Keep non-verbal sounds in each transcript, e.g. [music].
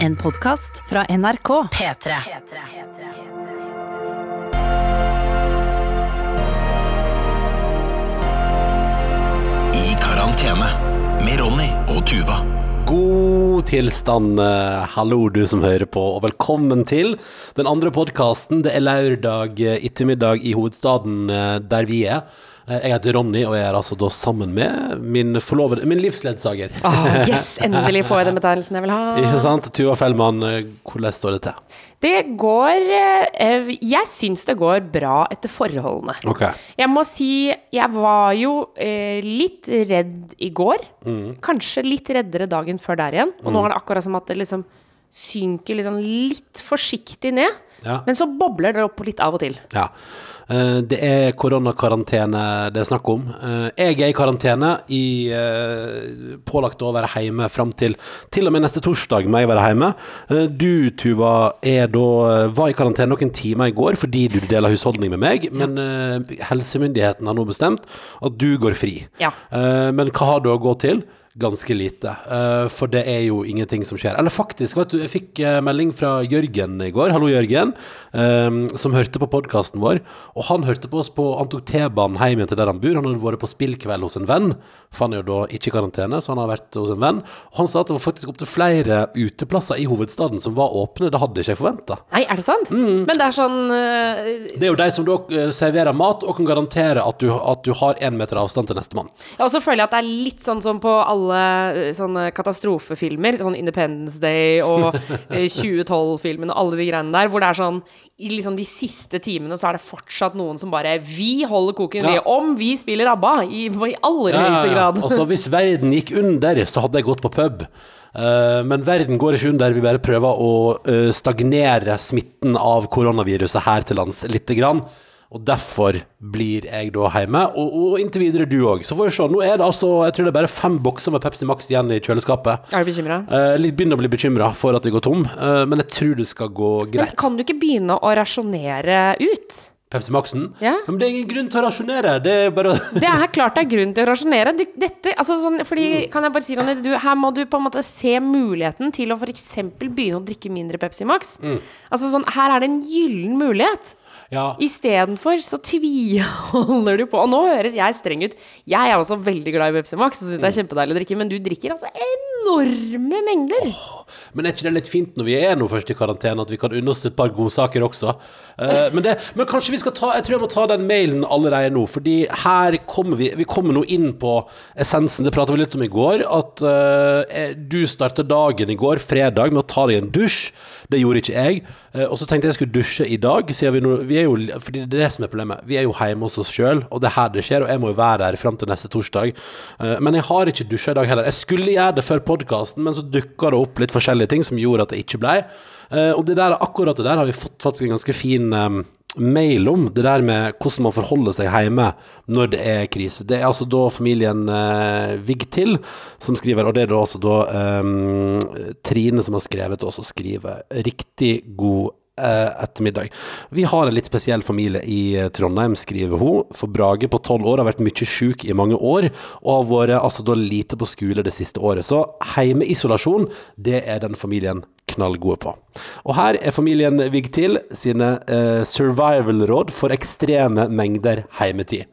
En podkast fra NRK. P3. I karantene med Ronny og Tuva. God tilstand, eh, hallo du som hører på, og velkommen til den andre podkasten. Det er lørdag eh, ettermiddag i hovedstaden eh, der vi er. Eh, Jeg heter Ronny, og jeg er altså da sammen med min forlovede, min livsledsager. Oh, yes, endelig får jeg den betegnelsen jeg vil ha. [laughs] Ikke sant? Tuva Fellmann, eh, hvordan står det til? Det går eh, Jeg syns det går bra etter forholdene. Ok. Jeg må si jeg var jo litt redd i går. Mm. Kanskje litt reddere dagen før der igjen. Og nå er det akkurat som at det liksom synker liksom litt forsiktig ned. Ja. Men så bobler det opp litt av og til. Ja. Eh, Det er koronakarantene det er snakk om. Eh, Jeg er i karantene, i, eh, pålagt å være hjemme fram til til og med neste torsdag må jeg være hjemme. Du, Tuva, da, var i karantene noen timer i går fordi du deler husholdning med meg, men helsemyndighetene har nå bestemt at du går fri. Ja. Men hva har du å gå til? Ganske lite, eh, for det er jo ingenting som skjer. Eller faktisk, vet du, jeg fikk eh, melding fra Jørgen i går, hallo Jørgen, eh, som hørte på podkasten vår. Og han hørte på oss på Han tok T-banen hjem igjen til der han bor. Han hadde vært på spillkveld hos en venn, for han er jo da ikke i karantene, så han har vært hos en venn. Og han sa at det var faktisk opptil flere uteplasser i hovedstaden som var åpne. Det hadde ikke jeg forventa. Nei, er det sant? Mm. Men det er sånn uh... Det er jo de som da serverer mat og kan garantere at du, at du har én meter avstand til nestemann. Ja, Og så føler jeg at det er litt sånn som på alle eh, sånne katastrofefilmer, sånn Independence Day og [laughs] eh, 2012-filmen og alle de greiene der, hvor det er sånn i liksom de siste timene så er det fortsatt noen som bare Vi holder koken, vi. Ja. Om vi spiller ABBA, i, i aller høyeste grad. Altså, hvis verden gikk under, så hadde jeg gått på pub. Uh, men verden går ikke under. Vi bare prøver å uh, stagnere smitten av koronaviruset her til lands lite grann. Og derfor blir jeg da hjemme, og, og inntil videre du òg. Så får vi se. Nå er det altså jeg tror det er bare fem bokser med Pepsi Max igjen i kjøleskapet. Er du bekymra? Eh, begynner å bli bekymra for at vi går tom, eh, men jeg tror det skal gå greit. Men kan du ikke begynne å rasjonere ut? Pepsi Maxen? Ja. Men det er ingen grunn til å rasjonere. Det er bare Det er klart det er grunn til å rasjonere. Dette, altså sånn, fordi, kan jeg bare si, Ronny, du, Her må du på en måte se muligheten til å f.eks. begynne å drikke mindre Pepsi Max. Altså sånn, Her er det en gyllen mulighet. Ja. Istedenfor så tviholder du på Og nå høres jeg streng ut. Jeg er også veldig glad i Pepsi Max og syns det er kjempedeilig å drikke, men du drikker altså enorme mengder. Men er ikke det litt fint når vi er nå først i karantene, at vi kan unne oss et par godsaker også? Uh, men, det, men kanskje vi skal ta Jeg tror jeg må ta den mailen allerede nå, fordi her kommer vi Vi kommer nå inn på essensen. Det pratet vi litt om i går, at uh, du startet dagen i går, fredag, med å ta deg en dusj. Det gjorde ikke jeg. Uh, og så tenkte jeg jeg skulle dusje i dag, siden vi nå vi er jo, Fordi det er det som er problemet. Vi er jo hjemme hos oss sjøl, og det er her det skjer, og jeg må jo være der fram til neste torsdag. Eh, men jeg har ikke dusja i dag heller. Jeg skulle gjøre det før podkasten, men så dukka det opp litt forskjellige ting som gjorde at det ikke blei. Eh, og det der, akkurat det der har vi fått faktisk en ganske fin mail om. Det der med hvordan man forholder seg hjemme når det er krise. Det er altså da familien eh, Vigtil som skriver, og det er da altså da eh, Trine som har skrevet og også skriver riktig god ettermiddag. Vi har en litt spesiell familie i eh, Trondheim, skriver hun. For Brage på tolv år har vært mye syk i mange år, og har vært altså da lite på skole det siste året. Så heimeisolasjon, det er den familien knallgode på. Og her er familien Vigtil sine eh, survival-råd for ekstreme mengder heimetid.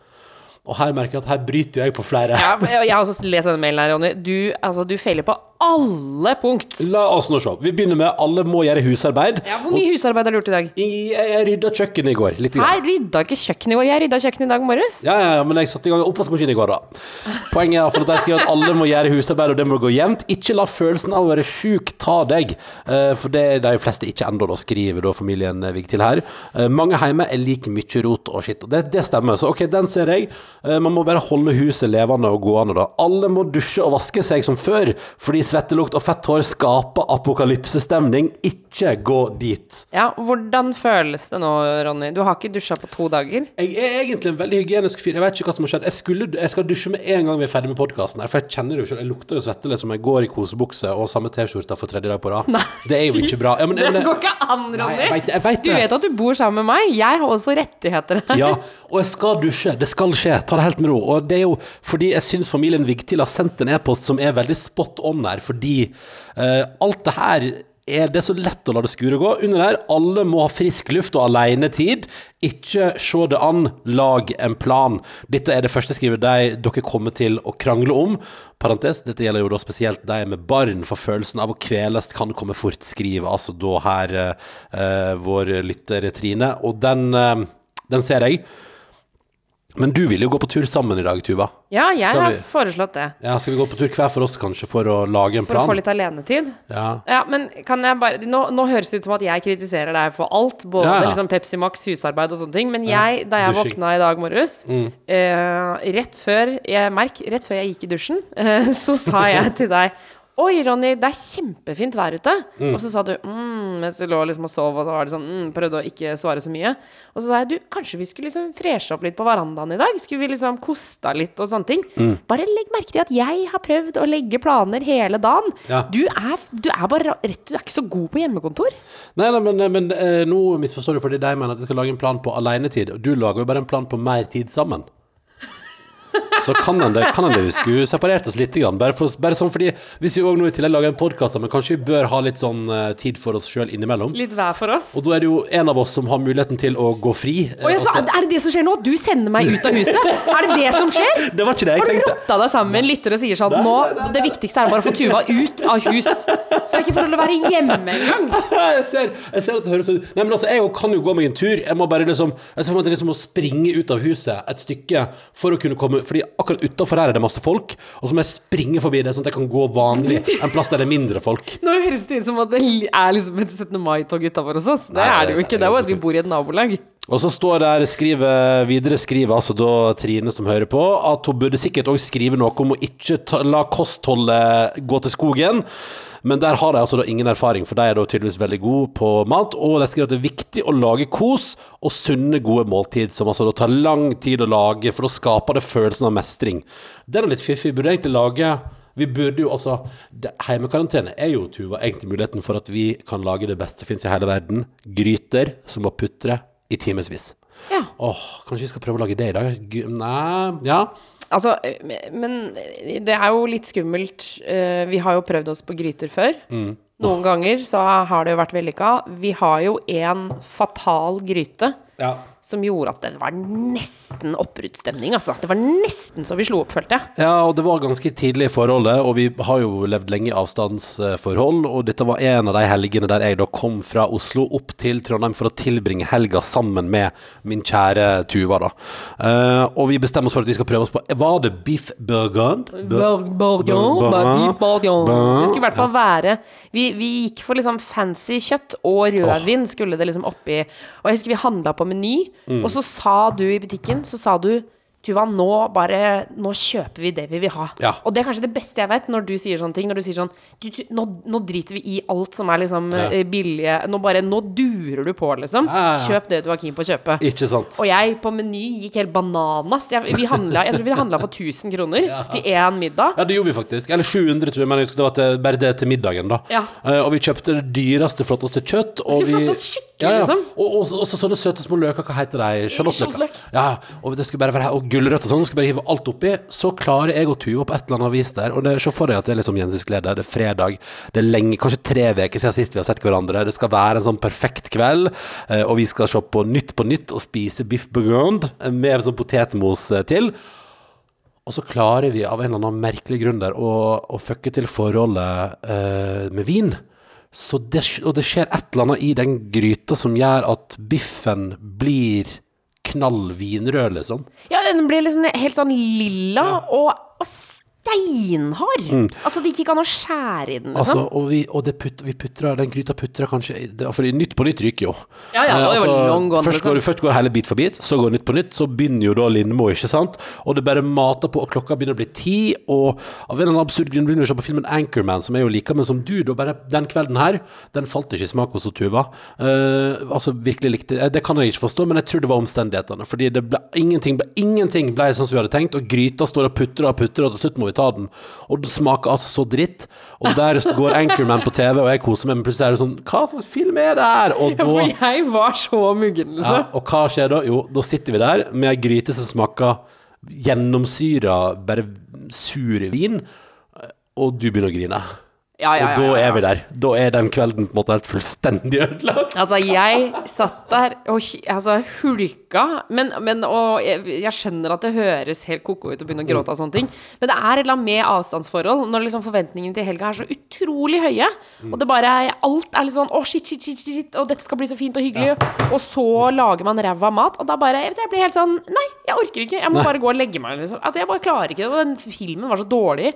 Og her merker jeg at her bryter jeg på flere. Ja, jeg har også lest denne mailen her, Ronny. Du, altså, du feiler på alle punkt. La oss nå se. Vi begynner med alle må gjøre husarbeid. Ja, hvor mye husarbeid har du gjort i dag? Jeg, jeg rydda kjøkkenet i går. Litt. Nei, du rydda ikke kjøkkenet i går. Jeg rydda kjøkkenet i dag morges. Ja, ja, men jeg satte i gang oppvaskmaskinen i går, da. Poenget er at jeg skriver at alle må gjøre husarbeid, og det må gå jevnt. Ikke la følelsen av å være sjuk ta deg, Eh, for det er de fleste ikke ennå, da, skriver da familien Vigtil her. Eh, Mange hjemme er like mye rot og skitt, og det, det stemmer. Så ok, den ser jeg. Eh, Man må bare holde huset levende og gående, da. Alle må dusje og vaske seg som før, fordi svettelukt og fett hår skaper apokalypsestemning. Ikke gå dit. Ja, hvordan føles det nå, Ronny? Du har ikke dusja på to dager? Jeg er egentlig en veldig hygienisk fyr. Jeg vet ikke hva som har skjedd. Jeg, skulle, jeg skal dusje med en gang vi er ferdig med podkasten. For jeg kjenner det jo selv. Jeg lukter jo svette som Jeg går i kosebukse og samme T-skjorta for tredje dag på rad. Det er jo ikke bra. Ja, men, [laughs] Det går ikke an, Nei, Ronny! jeg vet- jeg vet du vet at du bor sammen med meg. Jeg har også rettigheter ja, og jeg skal dusje. Det skal skje. Ta det helt med ro. Og det er jo fordi jeg syns familien Vigtil har sendt en e-post som er veldig spot on her, fordi uh, alt det her er det så lett å la det skure gå. Under der, alle må ha frisk luft og alenetid. Ikke se det an, lag en plan. Dette er det første skrivet de, dere kommer til å krangle om. Parentes, dette gjelder jo da spesielt de med barn, for følelsen av å kveles kan komme fort, skriver altså da her uh, vår lytter Trine. Og den, uh, den ser jeg. Men du vil jo gå på tur sammen i dag, Tuva. Ja, jeg Skal har vi- foreslått det. Ja, Skal vi gå på tur hver for oss, kanskje, for å lage en For å få litt alenetid. Ja. Ja, men kan jeg bare Nå, nå høres det ut som at jeg kritiserer deg for alt. Både Ja, ja. liksom Pepsi Max, husarbeid og sånne ting. Men jeg, da jeg dusjing. våkna i dag morges, Mm. eh, rett før jeg merk, rett før jeg gikk i dusjen, [laughs] eh, så sa jeg til deg Oi, Ronny, det er kjempefint vær ute. Mm. Og så sa du mm, mens du lå liksom og sov, og så var det sånn mm, Prøvde å ikke svare så mye. Og så sa jeg du, kanskje vi skulle liksom freshe opp litt på verandaen i dag? Skulle vi liksom kosta litt og sånne ting? Mm. Bare legg merke til at jeg har prøvd å legge planer hele dagen. Ja. Du, er, du er bare rett Du er ikke så god på hjemmekontor. Nei, nei, men, men eh, nå misforstår du fordi de mener at de skal lage en plan på alenetid, og du lager jo bare en plan på mer tid sammen. Så kan hende kan hende vi skulle separert oss litt, grann, bare, for, bare sånn fordi Hvis vi også nå i tillegg lager en podkast, men kanskje vi bør ha litt sånn eh, tid for oss sjøl innimellom. Litt hver for oss. Og da er det jo en av oss som har muligheten til å gå fri. Og jeg så, er det det som skjer nå? Du sender meg ut av huset? Er det det som skjer? [laughs] det var ikke det jeg tenkte. Har du rotta deg sammen med en lytter og sier sånn Nå, det viktigste er bare å få Tuva ut av hus. Så jeg ikke får lov å være hjemme engang. [laughs] jeg, ser, jeg ser at det høres ut Nei, men altså, jeg kan jo gå meg en tur. Jeg må bare liksom Jeg ser for meg det liksom å springe ut av huset et stykke for å kunne komme Fordi akkurat utafor her er det masse folk, og så må jeg springe forbi det, sånn at jeg kan gå vanlig en plass der det er mindre folk. Nå høres det ut som at det er liksom et 17. mai-tog utafor hos oss. Det Nei, er det jo ikke. Det er jo at vi bor i et nabolag. Og så står der skriver, Videre skriver altså da Trine som hører på, at hun burde sikkert òg skrive noe om å ikke ta, la kostholdet gå til skogen. Men der har de altså da ingen erfaring, for de er da tydeligvis veldig gode på mat. Og de skriver at det er viktig å lage kos og sunne, gode måltid, som altså da tar lang tid å lage, for da skaper det følelsen av mestring. Det er litt fiffig. Burde burde egentlig lage vi burde jo altså Heimekarantene er jo, Tuva, egentlig muligheten for at vi kan lage det beste som finnes i hele verden. Gryter som må putre i timevis. Ja. Åh, kanskje vi skal prøve å lage det i dag? Nei, ja. Altså, men det er jo litt skummelt. Eh, Vi har jo prøvd oss på gryter før. Noen ganger så har det jo vært vellykka. Vi har jo en fatal gryte ja. som gjorde at det var nesten oppbruddsstemning, altså. Det var nesten så vi slo opp, følte jeg. Ja, og det var ganske tidlig i forholdet, og vi har jo levd lenge i avstandsforhold, og dette var en av de helgene der jeg da kom fra Oslo opp til Trondheim for å tilbringe helga sammen med min kjære Tuva, da. Uh, og vi bestemmer oss for at vi skal prøve oss på Var det beef burgund? Bourdion, beef. Bourdion. Det skulle i hvert fall være vi, vi gikk for liksom fancy kjøtt og rødvin skulle det liksom oppi. Og jeg husker vi handla på Meny, Mm. og så sa du i butikken Så sa du Tuva, nå bare Nå kjøper vi det vi vil ha. Ja. Og det er kanskje det beste jeg vet, når du sier sånne ting. Når du sier sånn du, du, nå, nå driter vi i alt som er liksom Ja. eh, billige Nå bare Nå durer du på, liksom. Ja. Kjøp det du er keen på å kjøpe. Ikke sant? Og jeg på Meny gikk helt bananas. Jeg, vi handla, jeg tror vi handla for 1000 kroner til én middag. Ja, det gjorde vi faktisk. Eller 700, tror jeg. Men jeg husker det var til, bare det til middagen, da. Ja. Eh, og vi kjøpte det dyreste, flotteste kjøtt. Og vi, flotte oss skikkelig, liksom. Og, og, og så sånne søte små løker. Hva heter de? Sjalottløker. Sjalottløk. Ja, og det skulle bare være Og gulrøtter og sånn. skal bare hive alt oppi. Så klarer jeg å tue opp et eller annet vis der. Og det, se for deg at det er liksom gjensynsglede. Det er fredag. Det er lenge, kanskje tre uker siden sist vi har sett hverandre. Det skal være en sånn perfekt kveld. eh, og vi skal se på Nytt på Nytt og spise biff bourgond med sånn potetmos eh, til. Og så klarer vi av en eller annen merkelig grunn der å, å fucke til forholdet eh, med vin. Det, og det skjer et eller annet i den gryta som gjør at biffen blir knall vinrød, liksom. Ja, den blir liksom helt sånn lilla og, og steinhard. Altså, det gikk ikke an å skjære i den, Liksom. Altså, liksom. og vi, og det putt, vi putrer, den gryta putra kanskje det, For Nytt på Nytt ryker jo. Ja, ja, Eh, long gone, først, liksom. går, først går hele Bit for bit, så går Nytt på Nytt, så begynner jo da Lindmo, ikke sant? Og det bare mater på, og klokka begynner å bli ti, og av en eller annen absurd grunn begynner vi å se på filmen Anchorman, som jeg jo liker, men som du, da bare den kvelden her, den falt ikke i smak hos Tuva. Eh, altså, virkelig likte eh, Det kan jeg ikke forstå, men jeg tror det var omstendighetene. Fordi det ble ingenting ble, ingenting ble sånn som vi hadde tenkt, og gryta står og putrer og putrer, og til slutt må vi ta den. Og det smaker altså så dritt. Og der går Anchorman på TV, og jeg koser meg, men plutselig er det sånn Hva slags film er det her? Og Ja, for jeg var så muggen, ja, liksom. og hva skjer da? Jo, da sitter vi der med ei gryte som smaker gjennomsyra, bare sur vin, og du begynner å grine. Ja, ja, Og da ja, ja. er vi der. Da er den kvelden på en måte helt fullstendig ødelagt. Altså, jeg satt der og altså, hulka, men, men og jeg, jeg skjønner at det høres helt ko-ko ut å begynne å gråte av sånne ting, men det er et eller annet med avstandsforhold når liksom forventningene til helga er så utrolig høye, og det bare alt er litt sånn å, shit, shit, shit, shit, og dette skal bli så fint og hyggelig, og så lager man ræva mat, og da bare Jeg blir helt sånn Nei, jeg orker ikke. Jeg må bare gå og legge meg, liksom. At jeg bare klarer ikke det. Og den filmen var så dårlig.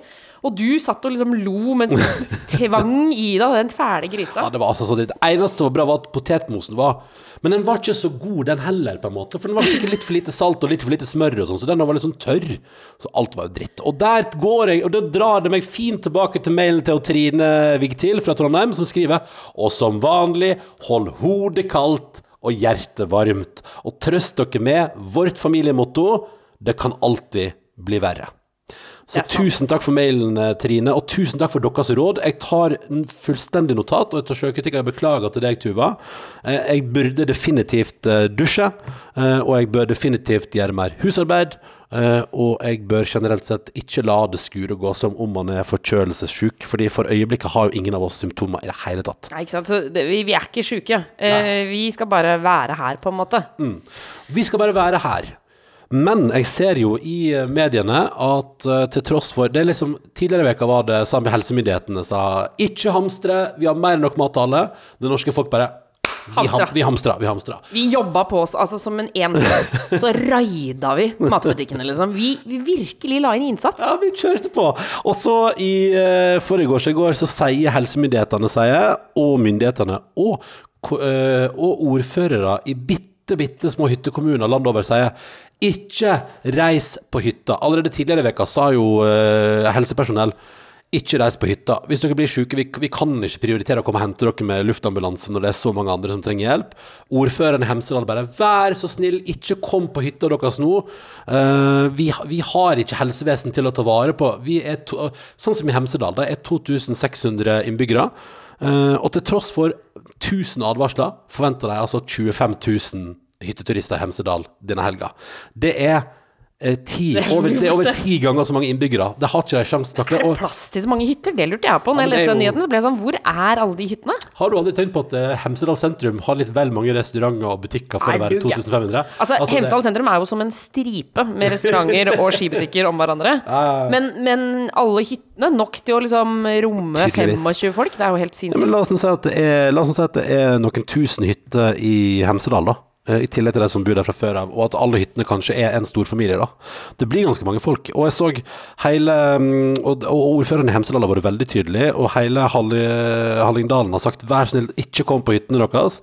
Og du satt og liksom lo mens du [laughs] tvang i deg den fæle gryta. Ja, det var altså så dritt. Det eneste som var bra, var at potetmosen var Men den var ikke så god, den heller, på en måte. For den var sikkert litt for lite salt og litt for lite smør og sånn, så den var sånn tørr. Så alt var jo dritt. Og der går jeg, og da drar det meg fint tilbake til mailen til Trine Vigtil fra Trondheim, som skriver Og som vanlig, hold hodet kaldt og hjertet varmt. Og trøst dere med vårt familiemotto Det kan alltid bli verre. Så tusen takk for mailen, eh, Trine, og tusen takk for deres råd. Jeg tar en fullstendig notat, og jeg selvkritikk. Jeg beklager til deg, Tuva. Eh, Jeg burde definitivt eh, dusje, og jeg bør definitivt gjøre mer husarbeid. Og jeg bør generelt sett ikke la det skure gå som om man er forkjølelsessjuk, fordi for øyeblikket har jo ingen av oss symptomer i det hele tatt. Nei, ikke sant. Så det, vi, vi er ikke sjuke. Vi skal bare være her, på en måte. Vi skal bare være her. Men jeg ser jo i eh, mediene at uh, til tross for det er liksom, Tidligere i veka var det samme helsemyndighetene sa ikke hamstre, vi har mer enn nok mat til alle. Det norske folk bare vi, ham, vi hamstra, vi hamstra. Vi jobba på oss, altså som en enhet. Så [laughs] raida vi matbutikkene, liksom. Vi, vi virkelig la inn innsats. Ja, vi kjørte på. Og så i uh, forgårs i går så sier helsemyndighetene sier, og myndighetene og, eh, og ordførere i bitte, bitte små hyttekommuner landet over sier ikke reis på hytta. Allerede tidligere i veka sa jo eh, helsepersonell ikke reis på hytta. Hvis dere blir syke, vi, vi kan ikke prioritere å komme og hente dere med luftambulanse når det er så mange andre som trenger hjelp. Ordføreren i Hemsedal bare vær så snill, ikke kom på hytta deres nå. Uh, vi, vi har ikke helsevesen til å ta vare på. Vi er to, sånn som i Hemsedal, det er 2600 innbyggere. Eh, og til tross for 1000 advarsler, forventer de altså 25 000 hytteturister i Hemsedal denne helga. Det er eh, ti, er over, det er over ti ganger så mange innbyggere. Det har ikke de sjanse til å Er takle. det Og plass til så mange hytter? Det lurte jeg på. Når Ja, jeg men det leste er den jo- nyheten, så ble jeg sånn Hvor er alle de hyttene? har du aldri tenkt på at eh, Hemsedal sentrum har litt vel mange restauranter og butikker for Er å være du gæren? 2500? Altså, det- Hemsedal sentrum er jo som en stripe med restauranter [laughs] og skibutikker om hverandre. Men, men alle hyttene, nok til å liksom romme Tydeligvis. 25 folk? Det er jo helt Ja, men sinnssykt. la oss nå si at det er, la oss nå si at det er noen tusen hytter i Hemsedal, da. Eh, I tillegg til de som bor der fra før av, og at alle hyttene kanskje er en stor familie. da. Det blir ganske mange folk. Og jeg så hele mm, Og, og ordføreren i Hemsedal har vært veldig tydelig, og hele Halli- Hallingdalen har sagt vær snill, ikke kom på hyttene deres.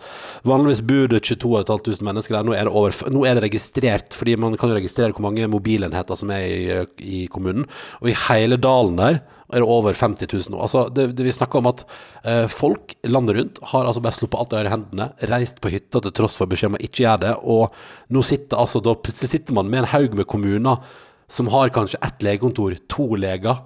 Vanligvis bor det 22 500 mennesker der, nå er, over, nå er det registrert, fordi man kan jo registrere hvor mange mobilenheter som er i, i kommunen. Og i hele dalen der er det over 50 000 nå. Altså, det, det vi snakker om at eh, folk landet rundt har altså bare sluppet alt de har i hendene, reist på hytta til tross for beskjed om å ikke gjøre det, og nå sitter altså da plutselig sitter man med en haug med kommuner som har kanskje ett legekontor, to leger,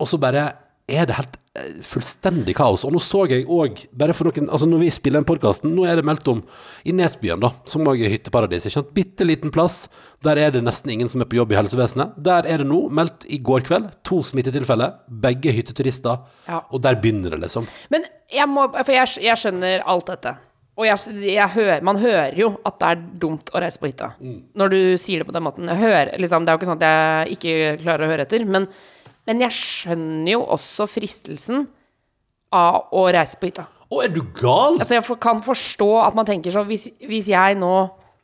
og så bare er det helt eh, fullstendig kaos. Og nå så jeg òg, bare for noen Altså når vi spiller den podkasten, nå er det meldt om i Nesbyen, da, som òg er hytteparadis. Ikke sant? Bitte liten plass. Der er det nesten ingen som er på jobb i helsevesenet. Der er det nå meldt i går kveld to smittetilfeller. Begge hytteturister. Ja. Og der begynner det, liksom. Men jeg må For jeg, jeg skjønner alt dette. Og jeg, jeg hører, man hører jo at det er dumt å reise på hytta. Når du sier det på den måten. Hører, liksom, det er jo ikke sånn at jeg ikke klarer å høre etter. Men, men jeg skjønner jo også fristelsen av å reise på hytta. Å, er du gal? Altså, jeg kan forstå at man tenker sånn Hvis, hvis jeg nå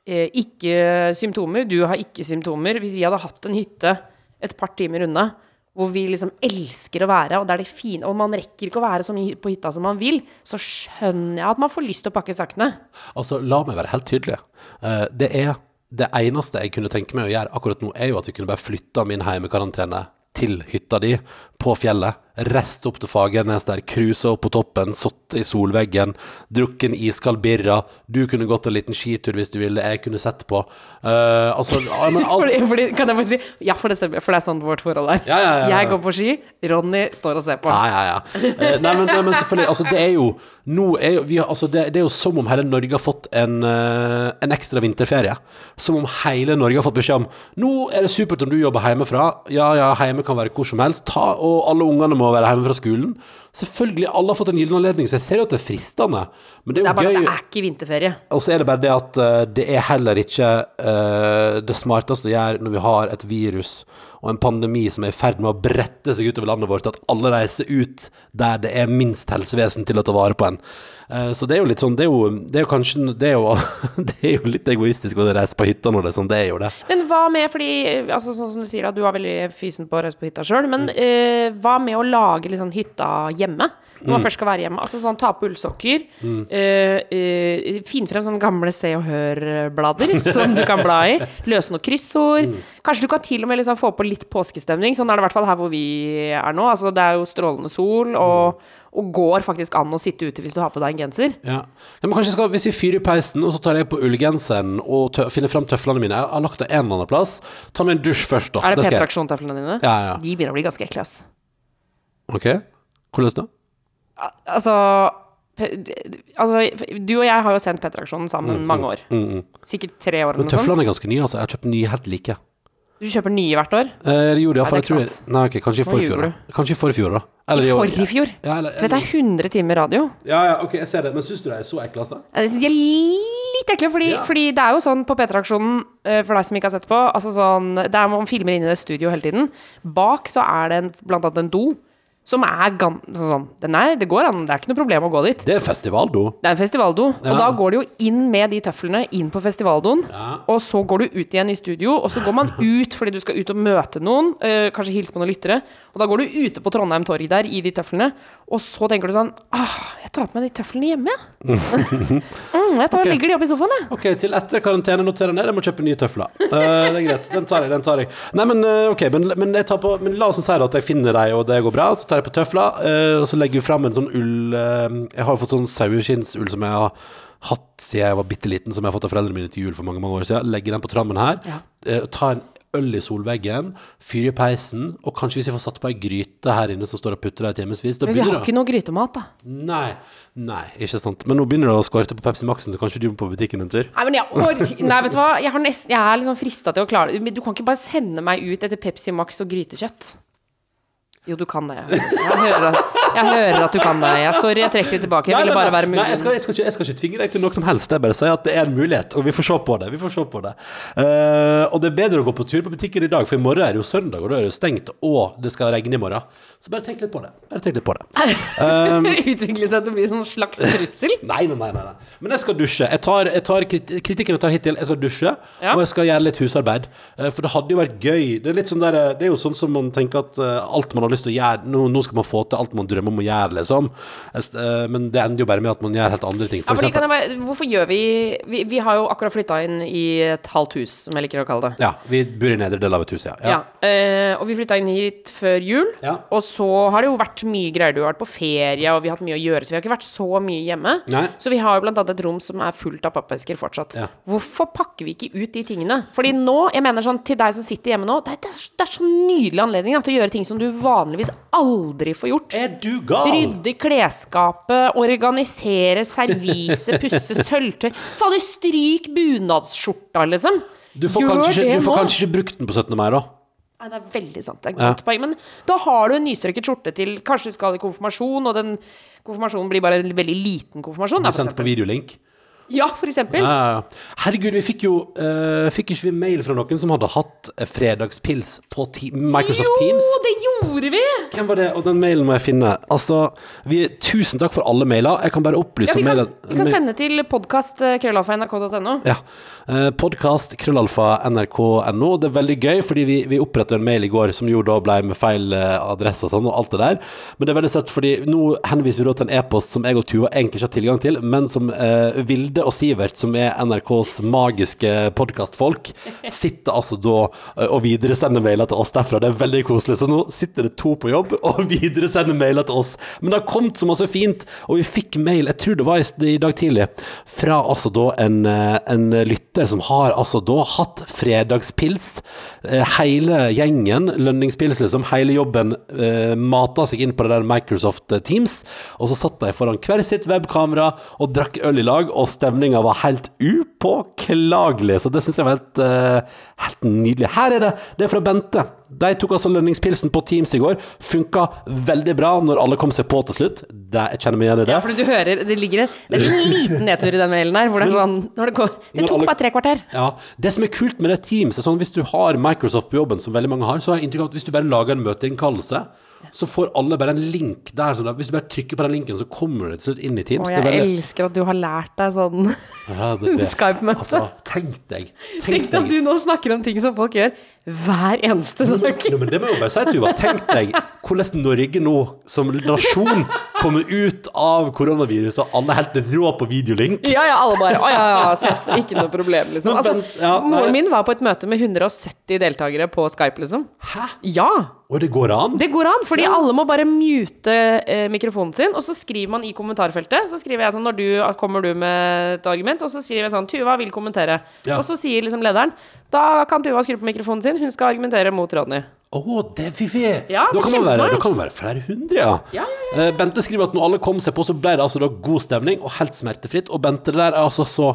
eh, ikke symptomer, du har ikke symptomer Hvis vi hadde hatt en hytte et par timer unna hvor vi liksom elsker å være, og det er det fine Og man rekker ikke å være så mye på hytta som man vil, så skjønner jeg at man får lyst til å pakke sakene. Altså, la meg være helt tydelig. Eh, det er det eneste jeg kunne tenke meg å gjøre akkurat nå, er jo at vi kunne bare flytta min heimekarantene til hytta di på fjellet. Reist opp til Fagernes der, cruisa opp på toppen, sittet i solveggen, drukket en iskald birra. Du kunne gått en liten skitur hvis du ville, jeg kunne sett på. Uh, altså, men [laughs] alt Fordi, fordi, kan jeg bare si Ja, for det stemmer, for det er sånn vårt forhold er. Ja, ja, ja. Jeg går på ski, Ronny står og ser på. Ja, ja, ja. Eh, nei, men, nei, men selvfølgelig, altså det er jo nå er jo, vi altså det, det er jo som om hele Norge har fått en, eh, en ekstra vinterferie. Som om hele Norge har fått beskjed om Nå er det supert om du jobber hjemmefra. Ja, ja, hjemme kan være hvor som helst. Ta, og alle ungene må være hjemme fra skolen. Selvfølgelig, alle har fått en gyllen anledning, så jeg ser jo at det er fristende. Men det Det er er bare jo at gøy. det er ikke vinterferie. Og så er det bare det at eh, det er heller ikke uh, det smarteste å gjøre når vi har et virus og en pandemi som er i ferd med å brette seg utover landet vårt, at alle reiser ut der det er minst helsevesen til å ta vare på en. Eh, så det er jo litt sånn Det er jo, det er jo kanskje Det er jo, [laughs] det er jo litt egoistisk å reise på hytta når det er sånn. Det er jo det. Men hva med, fordi altså sånn som du sier, at du er veldig fysen på å reise på hytta sjøl, men eh, hva med å lage liksom hytta hjemme? Når man først skal være hjemme. Altså sånn ta på ullsokker, eh, eh, finn frem sånne gamle Se og Hør-blader som du kan bla i, løse noen kryssord. Kanskje du kan til og med liksom få på litt påskestemning. Sånn er det i hvert fall her hvor vi er nå. Altså det er jo strålende sol, og, og går faktisk an å sitte ute hvis du har på deg en genser. Ja. ja, men kanskje skal, Hvis vi fyrer i peisen, og så tar jeg på ullgenseren og tø finner fram tøflene mine Jeg har lagt det en eller annen plass. Ta meg en dusj først, da. Er det det. P-traksjon-tøflene dine? Ja, ja. De begynner å bli ganske ekle, ass. Ok, hvordan da? Al- Altså Altså, du og jeg har jo sendt P-traksjonen sammen mange år. Mm, mm. Sikkert tre år Men tøflene er ganske nye, altså. Jeg har kjøpt nye helt like. Du kjøper nye hvert år? Eh, det gjorde jeg, for jeg tror jeg, Nei, ok, kanskje i forfjor. Kanskje i forfjor, da. Eller I forfjor? Ja, eller, Du vet det er 100 timer radio. ja, ja, ok, jeg ser det. Men syns du de er så ekle, altså? Jeg synes De er litt ekle, fordi, Ja. fordi det er jo sånn på P3-aksjonen, for deg som ikke har sett på Altså sånn Det er Man filmer inne i det studio hele tiden. Bak så er det en, blant annet en do som er gan... Sånn, nei, Den er, det går an, det er ikke noe problem å gå dit. Det er festivaldo. Det er en festivaldo, Ja. og da går du jo inn med de tøflene inn på festivaldoen. Ja. Og så går du ut igjen i studio, og så går man [laughs] ut fordi du skal ut og møte noen. øh, kanskje hilse på noen lyttere. Og da går du ute på Trondheim torg der i de tøflene, og så tenker du sånn ah, jeg tar på meg de tøflene hjemme, jeg. [laughs] mm, jeg tar, og legger de opp i sofaen, jeg. Ok, til etter karantene noterer jeg ned. Jeg må kjøpe nye tøfler. Uh, det er greit. Den tar jeg. den tar jeg Nei, men eh, ok, men, men, på, men la oss si at jeg finner deg, og det går bra. Så tar jeg på tøfler, eh, og så legger vi fram en sånn ull eh, Jeg har jo fått sånn saueskinnsull som jeg har hatt siden jeg var bitte liten, som jeg har fått av foreldrene mine til jul for mange mange år siden. Legger den på trammen her. Ja. eh, ta en øl i solveggen, fyr i peisen, og kanskje hvis jeg får satt på ei gryte her inne som står og putter der timevis Men vi har ikke noe grytemat, da. Nei, nei, ikke sant. Men nå begynner det å skorte på Pepsi Max-en, så kanskje du må på butikken en tur? Nei, men jeg orker Nei, vet du hva, jeg, har nesten, jeg er liksom frista til å klare det. Du kan ikke bare sende meg ut etter Pepsi Max og grytekjøtt. Jo, du kan det. Jeg hører at, jeg hører at du kan det. Jeg, sorry, jeg trekker det tilbake. Jeg ville bare være nei, jeg, skal, jeg, skal ikke, jeg skal ikke tvinge deg til noe som helst. Jeg bare sier at det er en mulighet, og vi får se på det. Vi får se på det. Uh, og det er bedre å gå på tur på butikken i dag, for i morgen er det jo søndag, og da er det stengt, og det skal regne i morgen. Så bare tenk litt på det. Bare tenk litt på det. [laughs] Utvikle seg til å bli en sånn slags trussel. [laughs] Nei, nei, nei, nei, nei. Men jeg skal dusje. Jeg tar, tar krit kritikken jeg tar hittil, jeg skal dusje, Ja. og jeg skal gjøre litt husarbeid. Uh, For det hadde jo vært gøy. Det er sånn der, det er jo sånn som man tenker at uh, alt man har lyst til å gjøre Nå, nå skal man få til alt man drømmer om å gjøre, liksom. Eh, Men det ender jo bare med at man gjør helt andre ting. For ja, eksempel bare, hvorfor gjør vi, vi Vi har jo akkurat flytta inn i et halvt hus, som jeg liker å kalle det. Ja, vi bor i nedre del av et hus, ja. Ja. ja og vi flytta inn hit før jul. Ja. Og så har det jo vært mye greier. Du har vært på ferie, og vi har hatt mye å gjøre, så vi har ikke vært så mye hjemme. Nei. Så vi har jo blant annet et rom som er fullt av pappesker fortsatt. Ja. Hvorfor pakker vi ikke ut de tingene? Fordi nå, jeg mener sånn til deg som sitter hjemme nå, er, det er, det er så nydelig anledning da, til å gjøre ting som du vanligvis aldri får gjort. Er du gal? Rydde klesskapet, organisere servise, pusse [laughs] sølvtøy. Fader, stryk bunadsskjorta, liksom. Du får, Gjør kanskje, ikke, du får kanskje ikke brukt den på 17. mai, da? Nei, det er veldig sant. Det er et Ja. poeng. Men da har du en nystrøket skjorte til Kanskje du skal i konfirmasjon, og den konfirmasjonen blir bare en veldig liten konfirmasjon. Da, Vi for sendte på videolink. Ja, for eksempel. Ja. Herregud, vi fikk jo uh, Fikk ikke vi mail fra noen som hadde hatt eh, fredagspils på te Microsoft jo, Teams? det gjorde vi! Hvem var det? Og den mailen må jeg finne. Altså, vi, tusen takk for alle mailer. Jeg kan bare opplyse Ja, vi kan, mailen. vi kan sende til podkast.krøllalfa.nrk.no. Ja. Uh, Podkast.krøllalfa.nrk.no. Det er veldig gøy, fordi vi, vi opprettet en mail i går som jo da ble med feil eh, adresse og sånn, og alt det der. Men det er veldig søtt, fordi nå henviser vi da til en e-post som jeg og Tuva egentlig ikke har tilgang til, men som uh, Vilde og Sivert, som er NRKs magiske podkastfolk, sitter altså da eh, og videresender mailer til oss derfra. Det er veldig koselig. Så nå sitter det to på jobb og [laughs] videresender mailer til oss. Men det har kommet så masse fint, og vi fikk mail, jeg tror det var i, dag tidlig, fra altså da en, eh, en lytter som har altså da hatt fredagspils. Eh, Hele gjengen, lønningspils liksom, hele jobben mata seg inn på det der Microsoft Teams, og så satt de foran hver sitt webkamera og drakk øl i lag og stemte stemninga var helt upåklagelig. Så det syns jeg var helt, uh, helt nydelig. Her er det. Det er fra Bente. De tok altså lønningspilsen på Teams i går. Funka veldig bra når alle kom seg på til slutt. Det, jeg kjenner meg igjen i det. Ja, for du hører Det ligger en, det er en liten nedtur i den mailen der, hvor det er sånn når det, går, det tok bare tre kvarter. Ja, Det som er kult med det Teams, er sånn hvis du har Microsoft på jobben, som veldig mange har, så har jeg inntrykk av at hvis du bare lager en møteinnkallelse, så får alle bare en link der. Så da, hvis du bare trykker på den linken, så kommer det til slutt inn i Teams. Er jeg veldig- elsker at du har lært deg sånn Ja, [laughs] Skype-møte. Altså, tenk deg. Tenk Tenk deg at du nå snakker om ting som folk gjør hver eneste dag. No, men det må jeg bare si, Tuva. Tenk deg hvordan Norge nå, som nasjon, kommer ut av koronaviruset, og alle er helt rå på videolink. Ja, ja, alle bare Å ja, ja, seff, ikke noe problem, liksom. Altså, ja, moren min var på et møte med 170 deltakere på Skype, liksom. Hæ? Ja! Og det går an? Det går an, fordi alle må bare mute eh, mikrofonen sin, og så skriver man i kommentarfeltet. Så skriver jeg sånn når du kommer du med et argument, og så skriver jeg sånn Tuva vil kommentere. Ja. Og så sier liksom lederen da kan Tuva skru på mikrofonen sin, hun skal argumentere mot Ronny. Å, det er fiffig! Ja, da, kan være, da kan man være flere hundre, ja. Ja, ja, ja. Bente skriver at når alle kom seg på, så ble det altså da god stemning og helt smertefritt. Og Bente, det der er altså så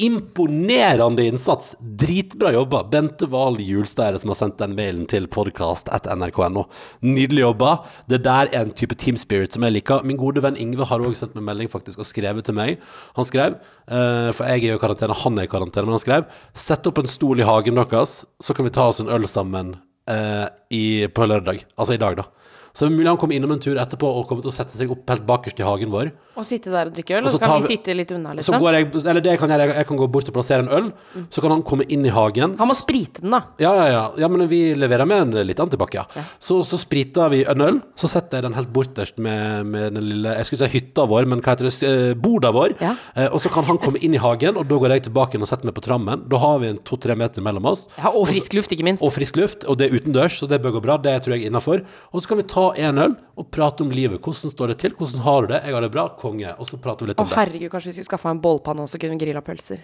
imponerende innsats. Dritbra jobba. Bente Wahl Julsteire som har sendt den mailen til podkast.nrk.no. Nydelig jobba. Det der er en type team spirit som jeg liker. Min gode venn Ingve har òg sendt meg melding faktisk og skrevet til meg. Han skrev, uh, for jeg er i karantene, han er i karantene, men han skrev Sett opp en stol i hagen deres, så kan vi ta oss en øl sammen uh, i, på lørdag. Altså i dag, da. Så det er mulig han kommer innom en tur etterpå og kommer til å sette seg opp helt bakerst i hagen vår. Og sitte der og drikke øl, Og så så kan vi vi- sitte litt unna, Så liksom. går jeg, eller det jeg kan gjøre, jeg, jeg kan gå bort og plassere en øl, så kan han komme inn i hagen. Han må sprite den, da. Ja, ja, ja. ja men vi leverer med en litt antibac, ja. Så, så spriter vi en øl, så setter jeg den helt borterst med, med den lille Jeg skulle si hytta vår, men hva heter det? Eh, Boda vår. Ja. Eh, og så kan han komme inn i hagen, og da går jeg tilbake og setter meg på trammen. Da har vi en to-tre meter mellom oss. Ja, og frisk luft, ikke minst. Og frisk luft, og det er utendørs, så det bør gå bra. Det tror jeg er innafor. Og så kan vi ta en øl og prate om livet. Hvordan står det til? Hvordan har du det? Jeg har det bra. Konge. Og så prater vi litt Å, om det. herregud, kanskje vi skulle skaffa en bollpanne også, kunne grilla pølser.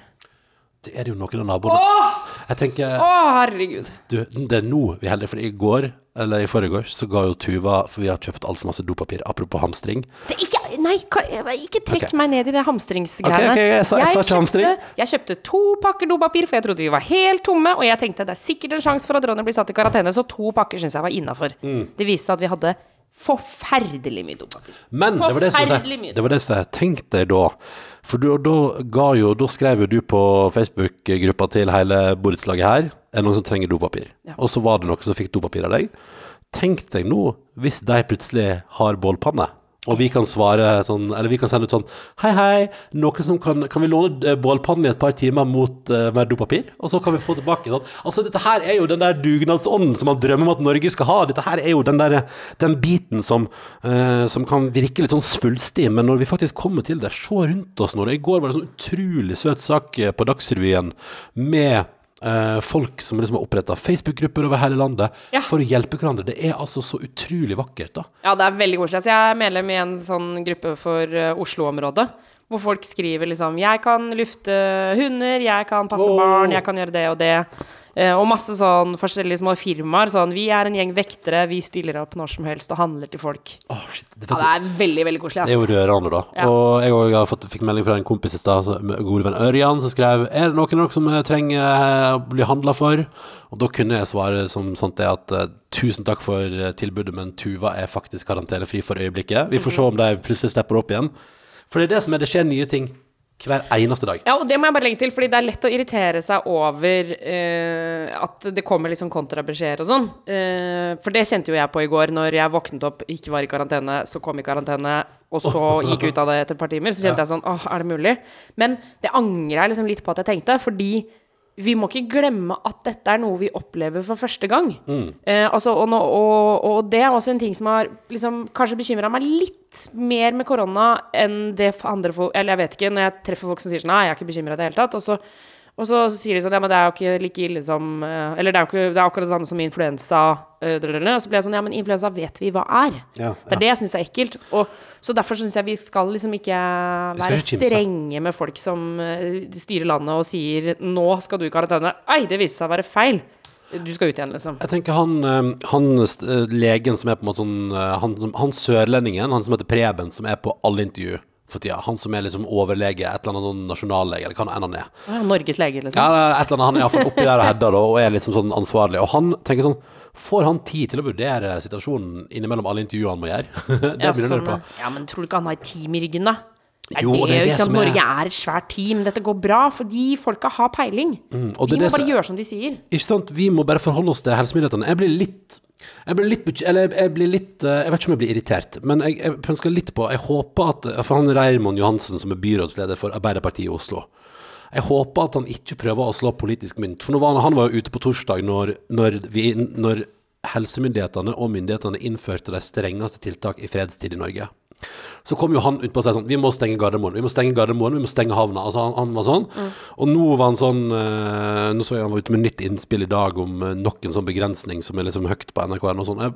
Det er det jo noen av naboene. Åh! Jeg tenker Å, herregud. du, det er nå vi er heldige, for i går, eller i forgårs, så ga jo Tuva For vi har kjøpt altfor masse dopapir, apropos hamstring. Det, ikke, nei, ikke trekk Ok. meg ned i det hamstringsgreiene. Ok, ok, jeg sa- jeg sa ikke kjøpte, jeg kjøpte to pakker dopapir, for jeg trodde vi var helt tomme. Og jeg tenkte det er sikkert en sjanse for at Ronny blir satt i karantene, så to pakker syns jeg var innafor. Mm. Det viste seg at vi hadde forferdelig mye dopapir. Men det var det som jeg. Det var det som jeg tenkte da. For da, da ga jo Da skrev jo du på Facebook-gruppa til hele borettslaget her Er det noen som trenger dopapir? Ja. Og så var det noen som fikk dopapir av deg. Tenk deg nå hvis de plutselig har bålpanne. Og vi kan svare sånn, eller vi kan sende ut sånn Hei, hei, noen som kan, kan vi låne eh, bålpannen i et par timer mot uh, mer dopapir? Og så kan vi få tilbake sånn. Altså, dette her er jo den der dugnadsånden som man drømmer om at Norge skal ha. Dette her er jo den der den biten som, uh, som kan virke litt sånn svulstig, men når vi faktisk kommer til det, se rundt oss nå. I går var det en sånn utrolig søt sak på Dagsrevyen med eh, folk som liksom har oppretta Facebook-grupper over hele landet Ja. for å hjelpe hverandre. Det er altså så utrolig vakkert, da. Ja, det er veldig koselig. Altså, jeg er medlem i en sånn gruppe for eh, Oslo-området. Hvor folk skriver liksom 'Jeg kan lufte hunder, jeg kan passe Åh. barn, jeg kan gjøre det og det'. Eh, og masse sånn forskjellige små firmaer. Sånn 'Vi er en gjeng vektere, vi stiller opp når som helst og handler til folk'. Oh, shit, det, Ja, det er veldig, veldig koselig. Det er jo ass. rørende, da. Ja. Og jeg fått, fikk melding fra en kompis i stad, gode venn Ørjan, som skrev Er det noen av dere som eh, trenger eh, å bli handla for? Og da kunne jeg svare som sånt det at tusen takk for tilbudet, men Tuva er faktisk karantenefri for øyeblikket. Vi får se om de plutselig stepper opp igjen. For det er det som er, det skjer nye ting hver eneste dag. Ja, og det må jeg bare legge til, fordi det er lett å irritere seg over eh, at det kommer liksom kontrabeskjeder og sånn. Eh, for det kjente jo jeg på i går, når jeg våknet opp, ikke var i karantene, så kom i karantene, og så [laughs] gikk ut av det etter et par timer. Så kjente jeg sånn åh, er det mulig? Men det angrer jeg liksom litt på at jeg tenkte, fordi vi må ikke glemme at dette er noe vi opplever for første gang. Eh, altså, og, nå, og, og det er også en ting som har liksom, kanskje bekymra meg litt mer med korona enn det andre folk Eller jeg vet ikke, når jeg treffer folk som sier sånn Nei, jeg er ikke bekymra i det hele tatt. Og så, og så sier de sånn Ja, men det er jo ikke like ille som eh, Eller det er jo ikke, det er akkurat det samme som influensa. eh. Og så ble jeg sånn Ja, men influensa vet vi hva er. Ja, Det er det jeg syns er ekkelt. Og, så derfor syns jeg vi skal liksom ikke være strenge med folk som eh, styrer landet og sier 'nå skal du i karantene'. Ei, det viste seg å være feil. Du skal ut igjen, liksom. Jeg tenker han, han legen som er på en måte sånn han, han sørlendingen, han som heter Preben, som er på alle intervju for tida. Han som er liksom overlege, et eller annet sånn nasjonallege, eller hva enn han er. Ja, Norges lege, liksom. Ja, et eller annet, Han er iallfall oppi der og header og er liksom sånn ansvarlig. Og han tenker sånn Får han tid til å vurdere situasjonen innimellom alle intervjuene han må gjøre? [laughs] det Ja, begynner jeg å lure sånn, på. ja, men tror du ikke han har et team i ryggen, da? Det er Jo, det, det er det ikke sant? som er- Norge er et svært team. Dette går bra, fordi folka har peiling. Mm, og det de er må det som- bare gjøre som de sier. Ikke sant? Vi må bare forholde oss til helsemyndighetene. Jeg blir litt jeg blir litt, eller jeg blir litt eh, Jeg vet ikke om jeg blir irritert, men jeg, jeg pønsker litt på Jeg håper at For han Reimond Johansen, som er byrådsleder for Arbeiderpartiet i Oslo Jeg håper at han ikke prøver å slå politisk mynt. For var han, han var jo ute på torsdag når, når, vi, når helsemyndighetene og myndighetene innførte de strengeste tiltak i fredstid i Norge. Så kom jo han ut på sa sånn Vi må stenge Gardermoen. Vi må stenge Gardermoen, vi må stenge havna. Altså han, han var sånn. Og nå var han sånn uh, Nå så jeg han var ute med nytt innspill i dag om uh, nok en sånn begrensning som er liksom høyt på NRK. Og, sånn.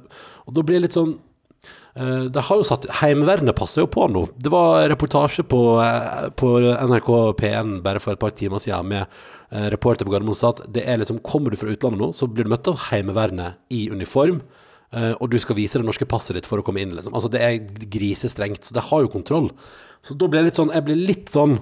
Og da blir det litt sånn uh, det har jo satt Heimevernet passer jo på nå. Det var reportasje på, på NRK P1 bare for et par timer siden med reporter på Gardermoen sa at det er liksom Kommer du fra utlandet nå, så blir du møtt av Heimevernet i uniform. Eh, og du skal vise det norske passet ditt for å komme inn. Liksom. Altså Det er grisestrengt, så det har jo kontroll. Så da blir jeg litt sånn Jeg blir litt sånn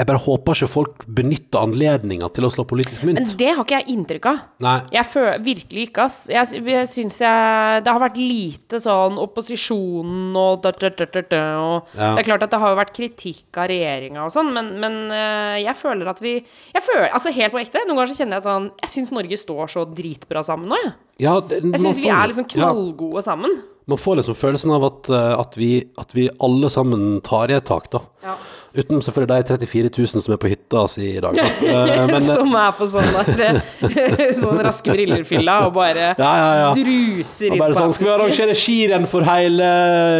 Jeg bare håper ikke folk benytter anledninga til å slå politisk mynt. Men det har ikke jeg inntrykk av. Nei. Jeg føler virkelig ikke, ass. Jeg, jeg syns jeg Det har vært lite sånn opposisjonen og dørt, dørt, dørt, og Ja. Det er klart at det har vært kritikk av regjeringa og sånn, men, men eh, jeg føler at vi Jeg føler, altså helt på ekte, noen ganger så kjenner jeg sånn Jeg syns Norge står så dritbra sammen nå, jeg. Ja, det, Jeg syns vi er liksom ja. knallgode sammen. Man får liksom følelsen av at, eh, at, vi, at vi alle sammen tar i et tak, da. Ja. Uten selvfølgelig de 34 000 som er på hytta si i dag. Da. [laughs] Eh, Men, eh, Som er på sånn der [laughs] Sånn raske briller-fylla og bare ja, ja, ja. druser inn på sånn, Skal vi arrangere skirenn for hele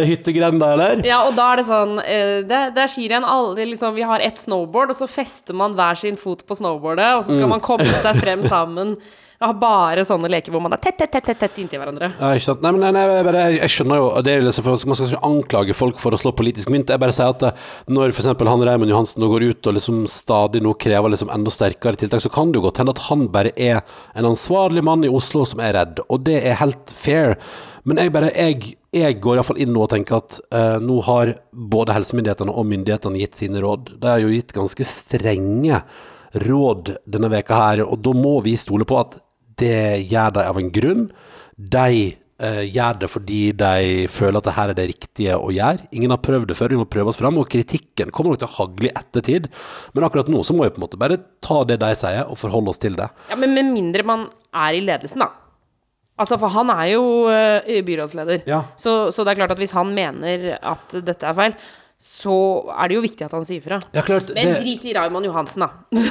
hyttegrenda, eller? Ja, og da er det sånn eh, Det, det er skirenn. Alle liksom Vi har ett snowboard, og så fester man hver sin fot på snowboardet, og så Mm. skal man komme seg frem sammen. [laughs] Jeg har bare sånne leker hvor man er tett, tett, tett, tett, inntil hverandre. Ja, ikke sant? Nei, men nei, nei, jeg, jeg, jeg skjønner jo det er liksom, for Man skal ikke anklage folk for å slå politisk mynt. Jeg bare sier at eh, når f.eks. han Raymond Johansen nå går ut og liksom stadig nå krever liksom enda sterkere tiltak, så kan det jo godt hende at han bare er en ansvarlig mann i Oslo som er redd, og det er helt fair. Men jeg bare, jeg, jeg går iallfall inn nå og tenker at eh, nå har både helsemyndighetene og myndighetene gitt sine råd. De har jo gitt ganske strenge råd denne veka her, og da må vi stole på at det gjør de av en grunn. De eh, gjør det fordi de føler at det her er det riktige å gjøre. Ingen har prøvd det før, vi må prøve oss fram, og kritikken kommer nok til å hagle i ettertid. Men akkurat nå så må vi på en måte bare ta det de sier, og forholde oss til det. Ja, Men med mindre man er i ledelsen, da. Altså, for han er jo eh, byrådsleder. Ja. Så, så det er klart at hvis han mener at dette er feil, så er det jo viktig at han sier fra. Ja, klart, Men det- drit i Raymond Johansen, da. [laughs]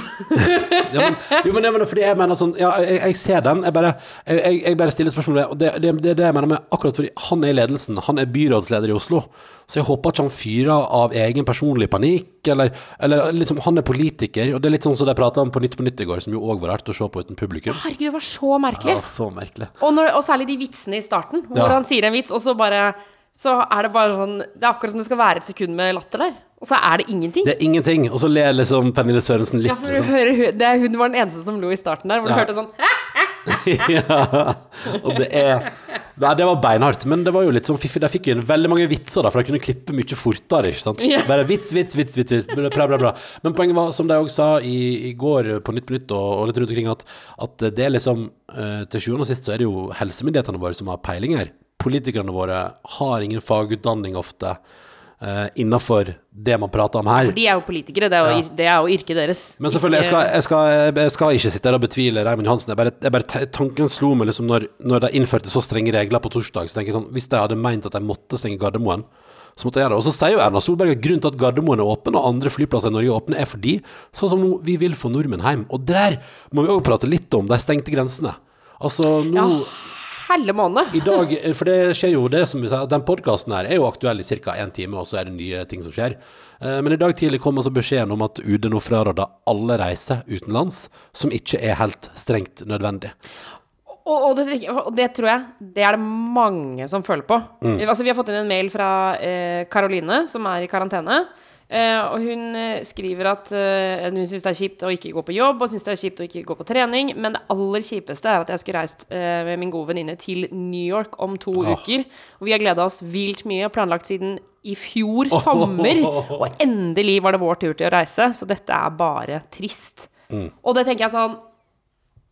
Ja, men, jo, men, mener, fordi jeg mener sånn Ja, jeg, jeg ser den. Jeg bare, jeg, jeg, bare stiller spørsmål ved det. Og det, det, det er det jeg mener med akkurat fordi han er i ledelsen. Han er byrådsleder i Oslo. Så jeg håper ikke han fyrer av egen personlig panikk, eller, eller liksom Han er politiker, og det er litt sånn som de prata om på Nytt på Nytt i går, som jo òg var rart å se på uten publikum. Herregud, det var så merkelig. Ja, så merkelig. Og, når, og særlig de vitsene i starten, hvor Ja. han sier en vits, og så bare Så er det bare sånn Det er akkurat som det skal være et sekund med latter der. Og så er det ingenting. Det er ingenting. Og så ler liksom Pernille Sørensen litt. ja, for du liksom. hører, det hun var den eneste som lo i starten der, hvor du Ja. hørte sånn Hæ? [laughs] ja. Og det er Nei, det var beinhardt, men det var jo litt sånn fiffig. De fikk inn veldig mange vitser, da, for de kunne klippe mye fortere. ikke sant? Ja. Bare vits, vits, vits, vits, vits Bra, bra, bra. Men poenget var, som de òg sa i, i går på Nytt på Nytt og, og litt rundt omkring, at, at det er liksom eh, Til sjuende og sist så er det jo helsemyndighetene våre som har peiling her. Politikerne våre har ingen fagutdanning ofte uh, innafor det man prater om her. For de er jo politikere, det er jo, Ja. det er jo yrket deres. Men selvfølgelig, jeg skal, jeg skal, jeg skal ikke sitte her og betvile Raymond Johansen. Jeg bare, jeg bare, tanken slo meg liksom når, når de innførte så strenge regler på torsdag. Så tenker jeg sånn, Hvis de hadde meint at de måtte stenge Gardermoen, så måtte jeg gjøre det. Og så sier jo Erna Solberg at grunnen til at Gardermoen er åpen, og andre flyplasser i Norge er åpne, er fordi sånn som nå, vi vil få nordmenn hjem. Og der må vi òg prate litt om de stengte grensene. Altså nå Ja, helle måned. i dag, for det skjer jo det som vi sier, at den podkasten her er jo aktuell i ca. én time, og så er det nye ting som skjer. Eh, Men i dag tidlig kom altså beskjeden om at UD nå fraråder alle reiser utenlands som ikke er helt strengt nødvendig. Og, og, det, og det tror jeg det er det mange som føler på. Mm. Altså, vi har fått inn en mail fra eh, Karoline, som er i karantene. Eh, og hun eh, skriver at eh, hun syns det er kjipt å ikke gå på jobb, og synes det er kjipt å ikke gå på trening, men det aller kjipeste er at jeg skulle reist med min gode venninne til New York om to oh. uker. Og vi har gleda oss vilt mye, planlagt siden i fjor sommer. [laughs] Og endelig var det vår tur til å reise, så dette er bare trist. Mm. Og det tenker jeg sånn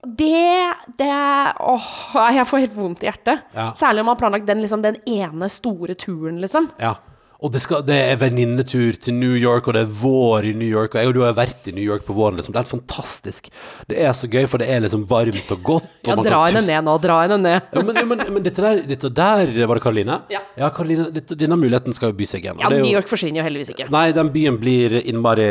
det, det Åh, jeg får helt vondt i hjertet. Ja. Særlig om man har planlagt den, liksom, den ene store turen, liksom. Ja. Og det, skal, det er venninnetur til New York, og det er vår i New York. Og jeg og du har vært i New York på våren. Liksom. Det er helt fantastisk. Det er så gøy, for det er liksom varmt og godt. Og Ja, man dra henne ned nå, dra henne ned. Ja, men, men, men dette, der, dette der Var det Karoline? Ja. Karoline, dette, denne muligheten skal jo by seg igjen. Ja, er New York forsvinner jo heldigvis ikke. Nei, den byen blir innmari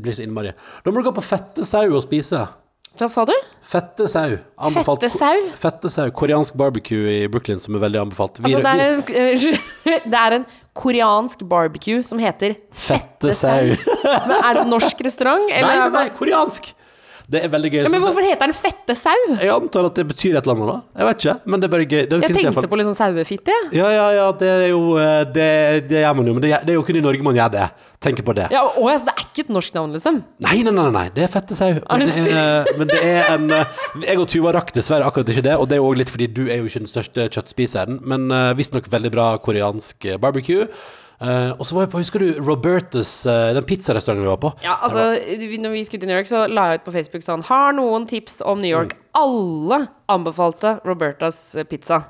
Blir så innmari Da må du gå på fette sau og spise. Hva sa du? Fette sau. Anbefalt. Fette sau? Fette sau. Koreansk barbecue i Brooklyn som er veldig anbefalt. Vi- Altså, det, er en, eh, [laughs] det er en koreansk barbecue som heter Fette sau. Men er det en norsk restaurant? Nei, [laughs] Eller? nei, nei, koreansk. Det er veldig gøy. Ja, men hvorfor heter den fette sau? Jeg antar at det betyr et eller annet, da. Jeg vet ikke, men det er bare gøy. Den Jeg tenkte på litt sånn sauefitte. jeg. Ja, ja, ja, det er jo eh, Det, det gjør man jo, men det, er- det jo kun i Norge man gjør det. Tenker på det. Ja, å, altså, det er ikke et norsk navn, liksom? Nei, nei, nei, nei, det er fette sau. Men, er- men det er en eh, Jeg og Tuva rakk dessverre akkurat ikke det, og det er jo òg litt fordi du er jo ikke den største kjøttspiseren, men visstnok veldig bra koreansk eh, barbecue. Eh, og så var jeg på, husker du Robertas, uh, den pizzarestauranten vi var på? Ja, altså, når vi skulle til New York, så la jeg ut på Facebook sånn Har noen tips om New York? Mm. Alle anbefalte Robertas eh, pizza.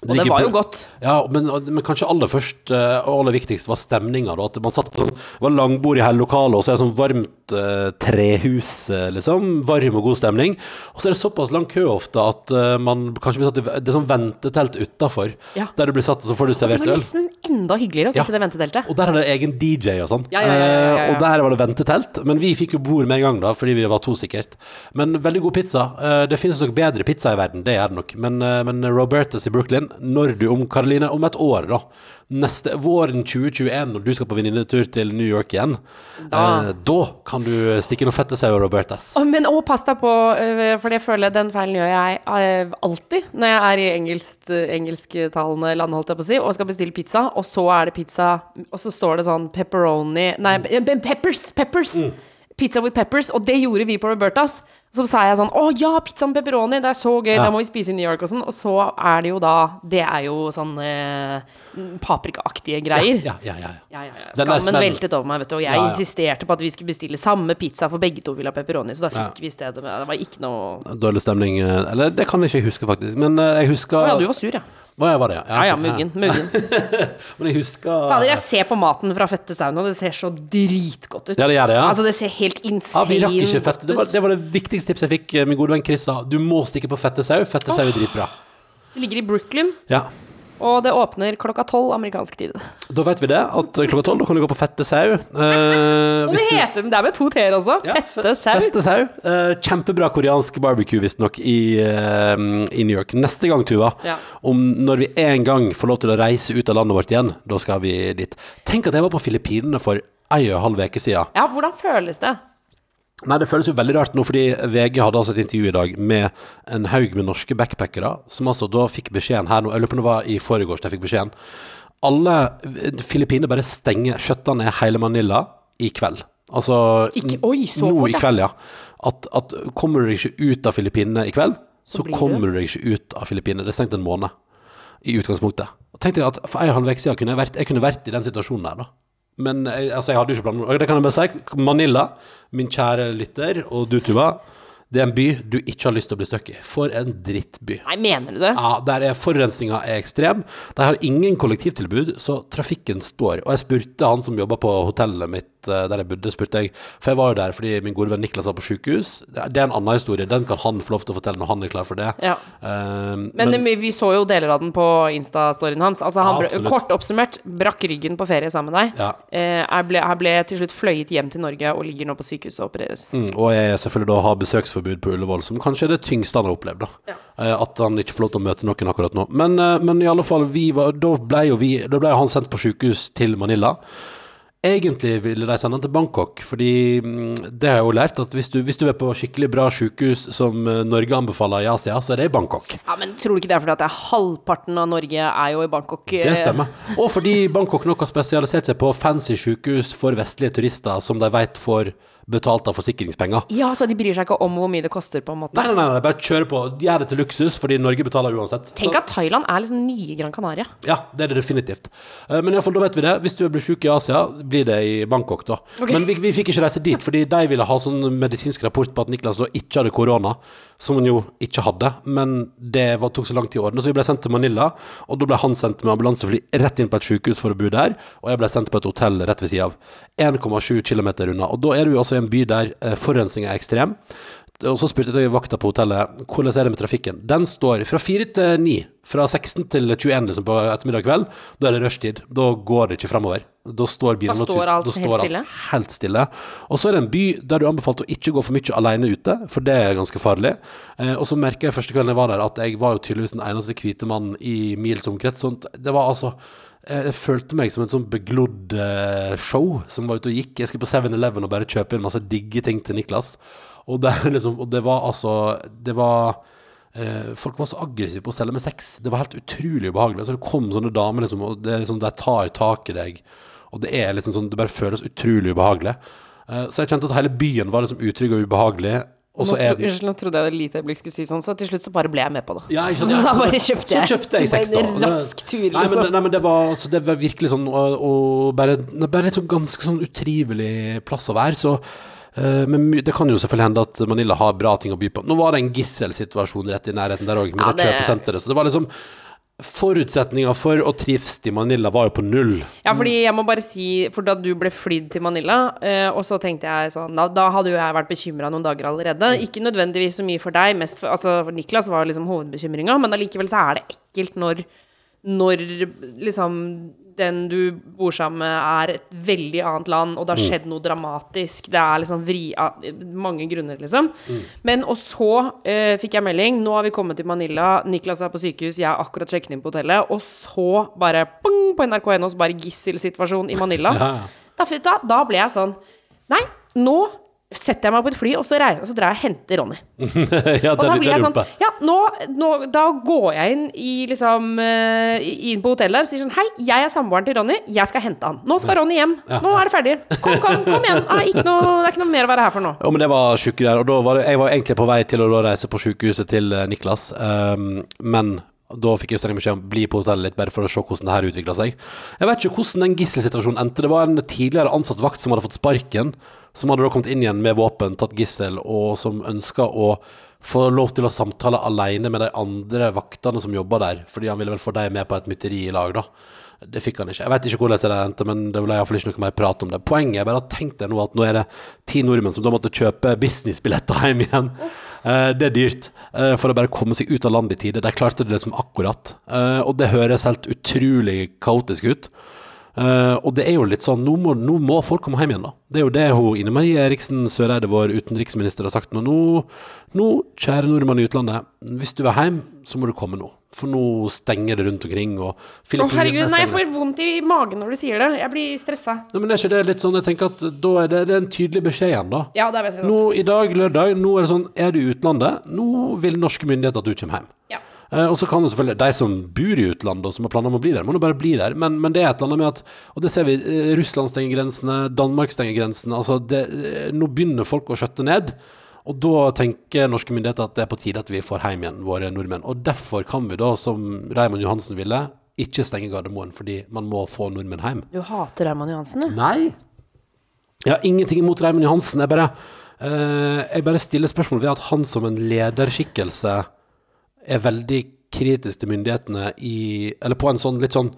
Og det var jo godt. Ja, men, men kanskje aller først eh, og aller viktigst var stemninga. At man satt på sånn, det var langbord i hele lokalet, og så er det sånn varmt eh, trehus, eh, liksom. Varm og god stemning. Og så er det såpass lang kø ofte at eh, man kanskje blir satt i Det er sånn ventetelt utafor, Ja. der du blir satt, og så får du Det var øl. nesten enda hyggeligere å sitte i det venteteltet. Og der er det egen DJ og sånn. Ja. Eh, og der var det ventetelt. Men vi fikk jo bord med en gang, da, fordi vi var to sikkert. Men veldig god pizza. Eh, det finnes nok bedre pizza i verden, det er det nok. Men, men Robertas i Brooklyn, når du om Karoline, om et år, da. Neste våren 2021, når du skal på venninnetur til New York igjen, da, eh, da kan du stikke noen fette sauer, Robertas. Å, Men òg pass deg på, øh, for det føler jeg den feilen gjør jeg øh, alltid når jeg er i engelsk, engelsktalende land, holdt jeg på å si, og skal bestille pizza, og så er det pizza, og så står det sånn pepperoni Nei, pe- peppers! Peppers! Pizza with peppers, og det gjorde vi på Robertas. Så sa jeg sånn Å ja, pizza med pepperoni, det er så gøy, Ja. da må vi spise i New York og sånn. Og så er det jo da Det er jo sånn eh, paprikaaktige greier. Ja, ja, ja. ja. Ja. Skammen veltet over meg, vet du. Og jeg insisterte på at vi skulle bestille samme pizza, for begge to ville ha pepperoni. Så da fikk vi stedet med Det var ikke noe Dårlig stemning eh, Eller det kan jeg ikke huske, faktisk. Men eh, jeg husker Å ja, du var sur, ja. Å, ja, var det, Ja ja, ja, muggen. Muggen. [laughs] Men jeg husker Fader, jeg ser på maten fra Fette Saun, det ser så dritgodt ut. Ja, det gjør det, ja. Altså, det ser helt Ja, insane vi rakk ikke fett. Det var, det var det viktigste tipset jeg fikk. eh, Min gode venn Chris sa du må stikke på fette sau. Fette sau er dritbra. Det ligger i Brooklyn, Ja. Og det åpner klokka tolv amerikansk tid. Da vet vi det, at klokka tolv kan du gå på Fette sau. Eh, [laughs] Og det du- heter Det er med to t-er også. Ja, Fette Sau. Fette sau. Eh, kjempebra koreansk barbecue, visstnok, i, eh, i New York. Neste gang, Tuva, Ja. om når vi en gang får lov til å reise ut av landet vårt igjen, da skal vi dit. Tenk at jeg var på Filippinene for ei og en halv uke siden. Ja, hvordan føles det? Nei, det føles jo veldig rart nå, fordi VG hadde altså et intervju i dag med en haug med norske backpackere, som altså da fikk beskjeden her nå, jeg lurer på om det var i forgårs de fikk beskjeden. Alle Filippinene bare stenger, skjøtter ned hele Manila i kveld. Altså Ikke- oi, så nå fort, i kveld, ja. At, at kommer du deg ikke ut av Filippinene i kveld, så, så kommer du deg ikke ut av Filippinene. Det er stengt en måned i utgangspunktet. Og tenkte jeg at For en og en halv uke siden kunne jeg vært, jeg kunne vært i den situasjonen der, da. Men jeg, altså, jeg hadde jo ikke planer. om det kan jeg bare si. Manila, min kjære lytter, og du, Tuva. Det er en by du ikke har lyst til å bli stuck i. For en drittby. Nei, mener du det? Ja, der er forurensninga er ekstrem. De har ingen kollektivtilbud, så trafikken står. Og jeg spurte han som jobba på hotellet mitt eh, der jeg bodde, spurte jeg, for jeg var jo der fordi min gode venn Niklas var på sykehus. Det er en annen historie, den kan han få lov til å fortelle når han er klar for det. Ja. Um, Men, vi- vi så jo deler av den på Insta-storyen hans. Altså, han Ja, kort oppsummert brakk ryggen på ferie sammen med deg. Ja. Eh, jeg, ble, jeg ble til slutt fløyet hjem til Norge og ligger nå på sykehuset og opereres. Mm, og jeg selvfølgelig da har besøksforbud på Ullevål, som kanskje er det tyngste han har opplevd. da Eh, At han ikke får lov til å møte noen akkurat nå. Men, eh, men i alle fall, vi var, da ble jo vi, da ble han sendt på sykehus til Manila. Egentlig ville de sende han til Bangkok, fordi mm, det har jeg jo lært at hvis du, hvis du er på skikkelig bra sykehus som eh, Norge anbefaler i Asia, så er det i Bangkok. Ja, men tror du ikke det er fordi at det er halvparten av Norge er jo i Bangkok? Det eh, stemmer. Og fordi Bangkok nok har spesialisert seg på fancy sykehus for vestlige turister som de vet får betalt av forsikringspenger. Ja, så de bryr seg ikke om hvor mye det koster, på en måte? Nei, nei, nei, nei, bare kjøre på. Gjør det til luksus, fordi Norge betaler uansett. Tenk at Thailand er liksom nye Gran Canaria. Ja, det er det definitivt. Eh, Men i alle fall, da vet vi det. Hvis du blir syk i Asia, blir det i Bangkok, da. Okay. Men vi, vi fikk ikke reise dit, fordi de ville ha sånn medisinsk rapport på at Niklas da ikke hadde korona, som han jo ikke hadde. Men det var, tok så lang tid å ordne, så vi ble sendt til Manila. Og da ble han sendt med ambulansefly rett inn på et sykehus for å bo der, og jeg ble sendt på et hotell rett ved sida av. 1,7 km unna. Og da er du altså i en by der eh, forurensninga er ekstrem. Og så spurte jeg vakta på hotellet hvordan er det med trafikken. Den står fra 4 til 9. Fra 16 til 21 liksom på ettermiddag kveld. Da er det rushtid. Da går det ikke fremover. Da står bilen Da står alt da helt står stille? helt stille. Og så er det en by der du anbefalte å ikke gå for mye alene ute, for det er ganske farlig. Eh, og så merker jeg første kvelden jeg var der, at jeg var jo tydeligvis den eneste hvite mannen i mils omkrets. Det var altså jeg følte meg som et sånn beglodd eh, show som var ute og gikk. Jeg skulle på 7-Eleven og bare kjøpe inn masse digge ting til Niklas. Og [laughs] liksom, og det var altså Det var eh, Folk var så aggressive på å selge med sex. Det var helt utrolig ubehagelig. Så det kom sånne damer, liksom, og det liksom, de tar tak i deg. Og det er liksom sånn Det bare føles utrolig ubehagelig. Eh, så jeg kjente at hele byen var liksom utrygg og ubehagelig. Nå, så tro, nå trodde jeg det lite øyeblikk skulle si sånn, så til slutt så bare ble jeg med på det. Ja? [laughs] Så da bare kjøpte jeg. Så kjøpte jeg seks, da. En rask tur, Nei, men, liksom. nei, men det var, altså, det var virkelig sånn Og, og bare, bare et sånn ganske sånn utrivelig plass å være. Så uh, men det kan jo selvfølgelig hende at Manila har bra ting å by på. Nå var det en gisselsituasjon rett i nærheten der òg, med Ja, det- kjøpesenteret. Så det var liksom Forutsetninga for å trives i Manila var jo på null. Ja, fordi jeg må bare si For da du ble flydd til Manila, eh, og så tenkte jeg sånn Da, da hadde jo jeg vært bekymra noen dager allerede. Ikke nødvendigvis så mye for deg, mest for Altså, for Niklas var liksom hovedbekymringa, men allikevel så er det ekkelt når når liksom den du bor sammen med, er et veldig annet land, og det har skjedd noe dramatisk. Det er liksom vri av mange grunner, liksom. Men og så eh, fikk jeg melding. Nå har vi kommet til Manila. Niklas er på sykehus, jeg har akkurat sjekket inn på hotellet. Og så bare pung, på nrk.no så bare gisselsituasjon i Manila. [laughs] Ja, da, da ble jeg sånn Nei, nå setter jeg meg på et fly, og så, reiser, så drar jeg og henter Ronny. [laughs] ja, Og da blir jeg sånn. Ja, nå, nå Da går jeg inn i liksom eh, Inn på hotellet og sier sånn Hei, jeg er samboeren til Ronny. Jeg skal hente han. Nå skal Ronny hjem. Nå er det ferdig. Kom, kom, kom igjen. Ah, noe, det er ikke noe mer å være her for nå. Ja, men det var sjuke der. Og da var det, jeg var egentlig på vei til å reise på sykehuset til eh, Niklas, um, men da fikk jeg streng beskjed om bli på hotellet litt bare for å se hvordan det her utvikla seg. Jeg vet ikke hvordan den gisselsituasjonen endte. Det var en tidligere ansatt vakt som hadde fått sparken, som hadde da kommet inn igjen med våpen, tatt gissel, og som ønska å få lov til å samtale alene med de andre vaktene som jobba der, fordi han ville vel få dem med på et mytteri i lag, da. Det fikk han ikke. Jeg vet ikke hvordan det endte, men det ble iallfall ikke noe mer prat om det. Poenget er bare at tenk deg nå at nå er det ti nordmenn som da måtte kjøpe businessbilletter hjem igjen. Eh, det er dyrt eh, for å bare komme seg ut av landet i tide. De klarte det liksom akkurat. Eh, og det høres helt utrolig kaotisk ut. Og det er jo litt sånn, nå må, nå må folk komme hjem igjen, da. Det er jo det hun Ine Marie Eriksen Søreide, vår utenriksminister, har sagt. Nå, nå kjære nordmann i utlandet, hvis du vil hjem, så må du komme nå. For nå stenger det rundt omkring, og Å, herregud. Nei, jeg får vondt i magen når du sier det. Jeg blir stressa. Nei, men er ikke det litt sånn, jeg tenker at da er det, det er en tydelig beskjed igjen, da. Ja, det er veldig Nå i dag, lørdag, nå er det sånn, er du i utlandet, nå vil norske myndigheter at du kommer hjem. Ja. Eh, og så kan det selvfølgelig, de som bor i utlandet og som har planer om å bli der, må nå bare bli der. Men, men det er et eller annet med at, og det ser vi, eh, Russland stenger grensene, Danmark stenger grensene, altså det, eh, nå begynner folk å skjøtte ned. Og da tenker norske myndigheter at det er på tide at vi får hjem igjen våre nordmenn. Og derfor kan vi da, som Raymond Johansen ville, ikke stenge Gardermoen, fordi man må få nordmenn hjem. Du hater Raymond Johansen, du. Nei. Jeg har ingenting imot Raymond Johansen. Jeg bare, uh, jeg bare stiller spørsmål ved at han som en lederskikkelse er veldig kritisk til myndighetene i Eller på en sånn litt sånn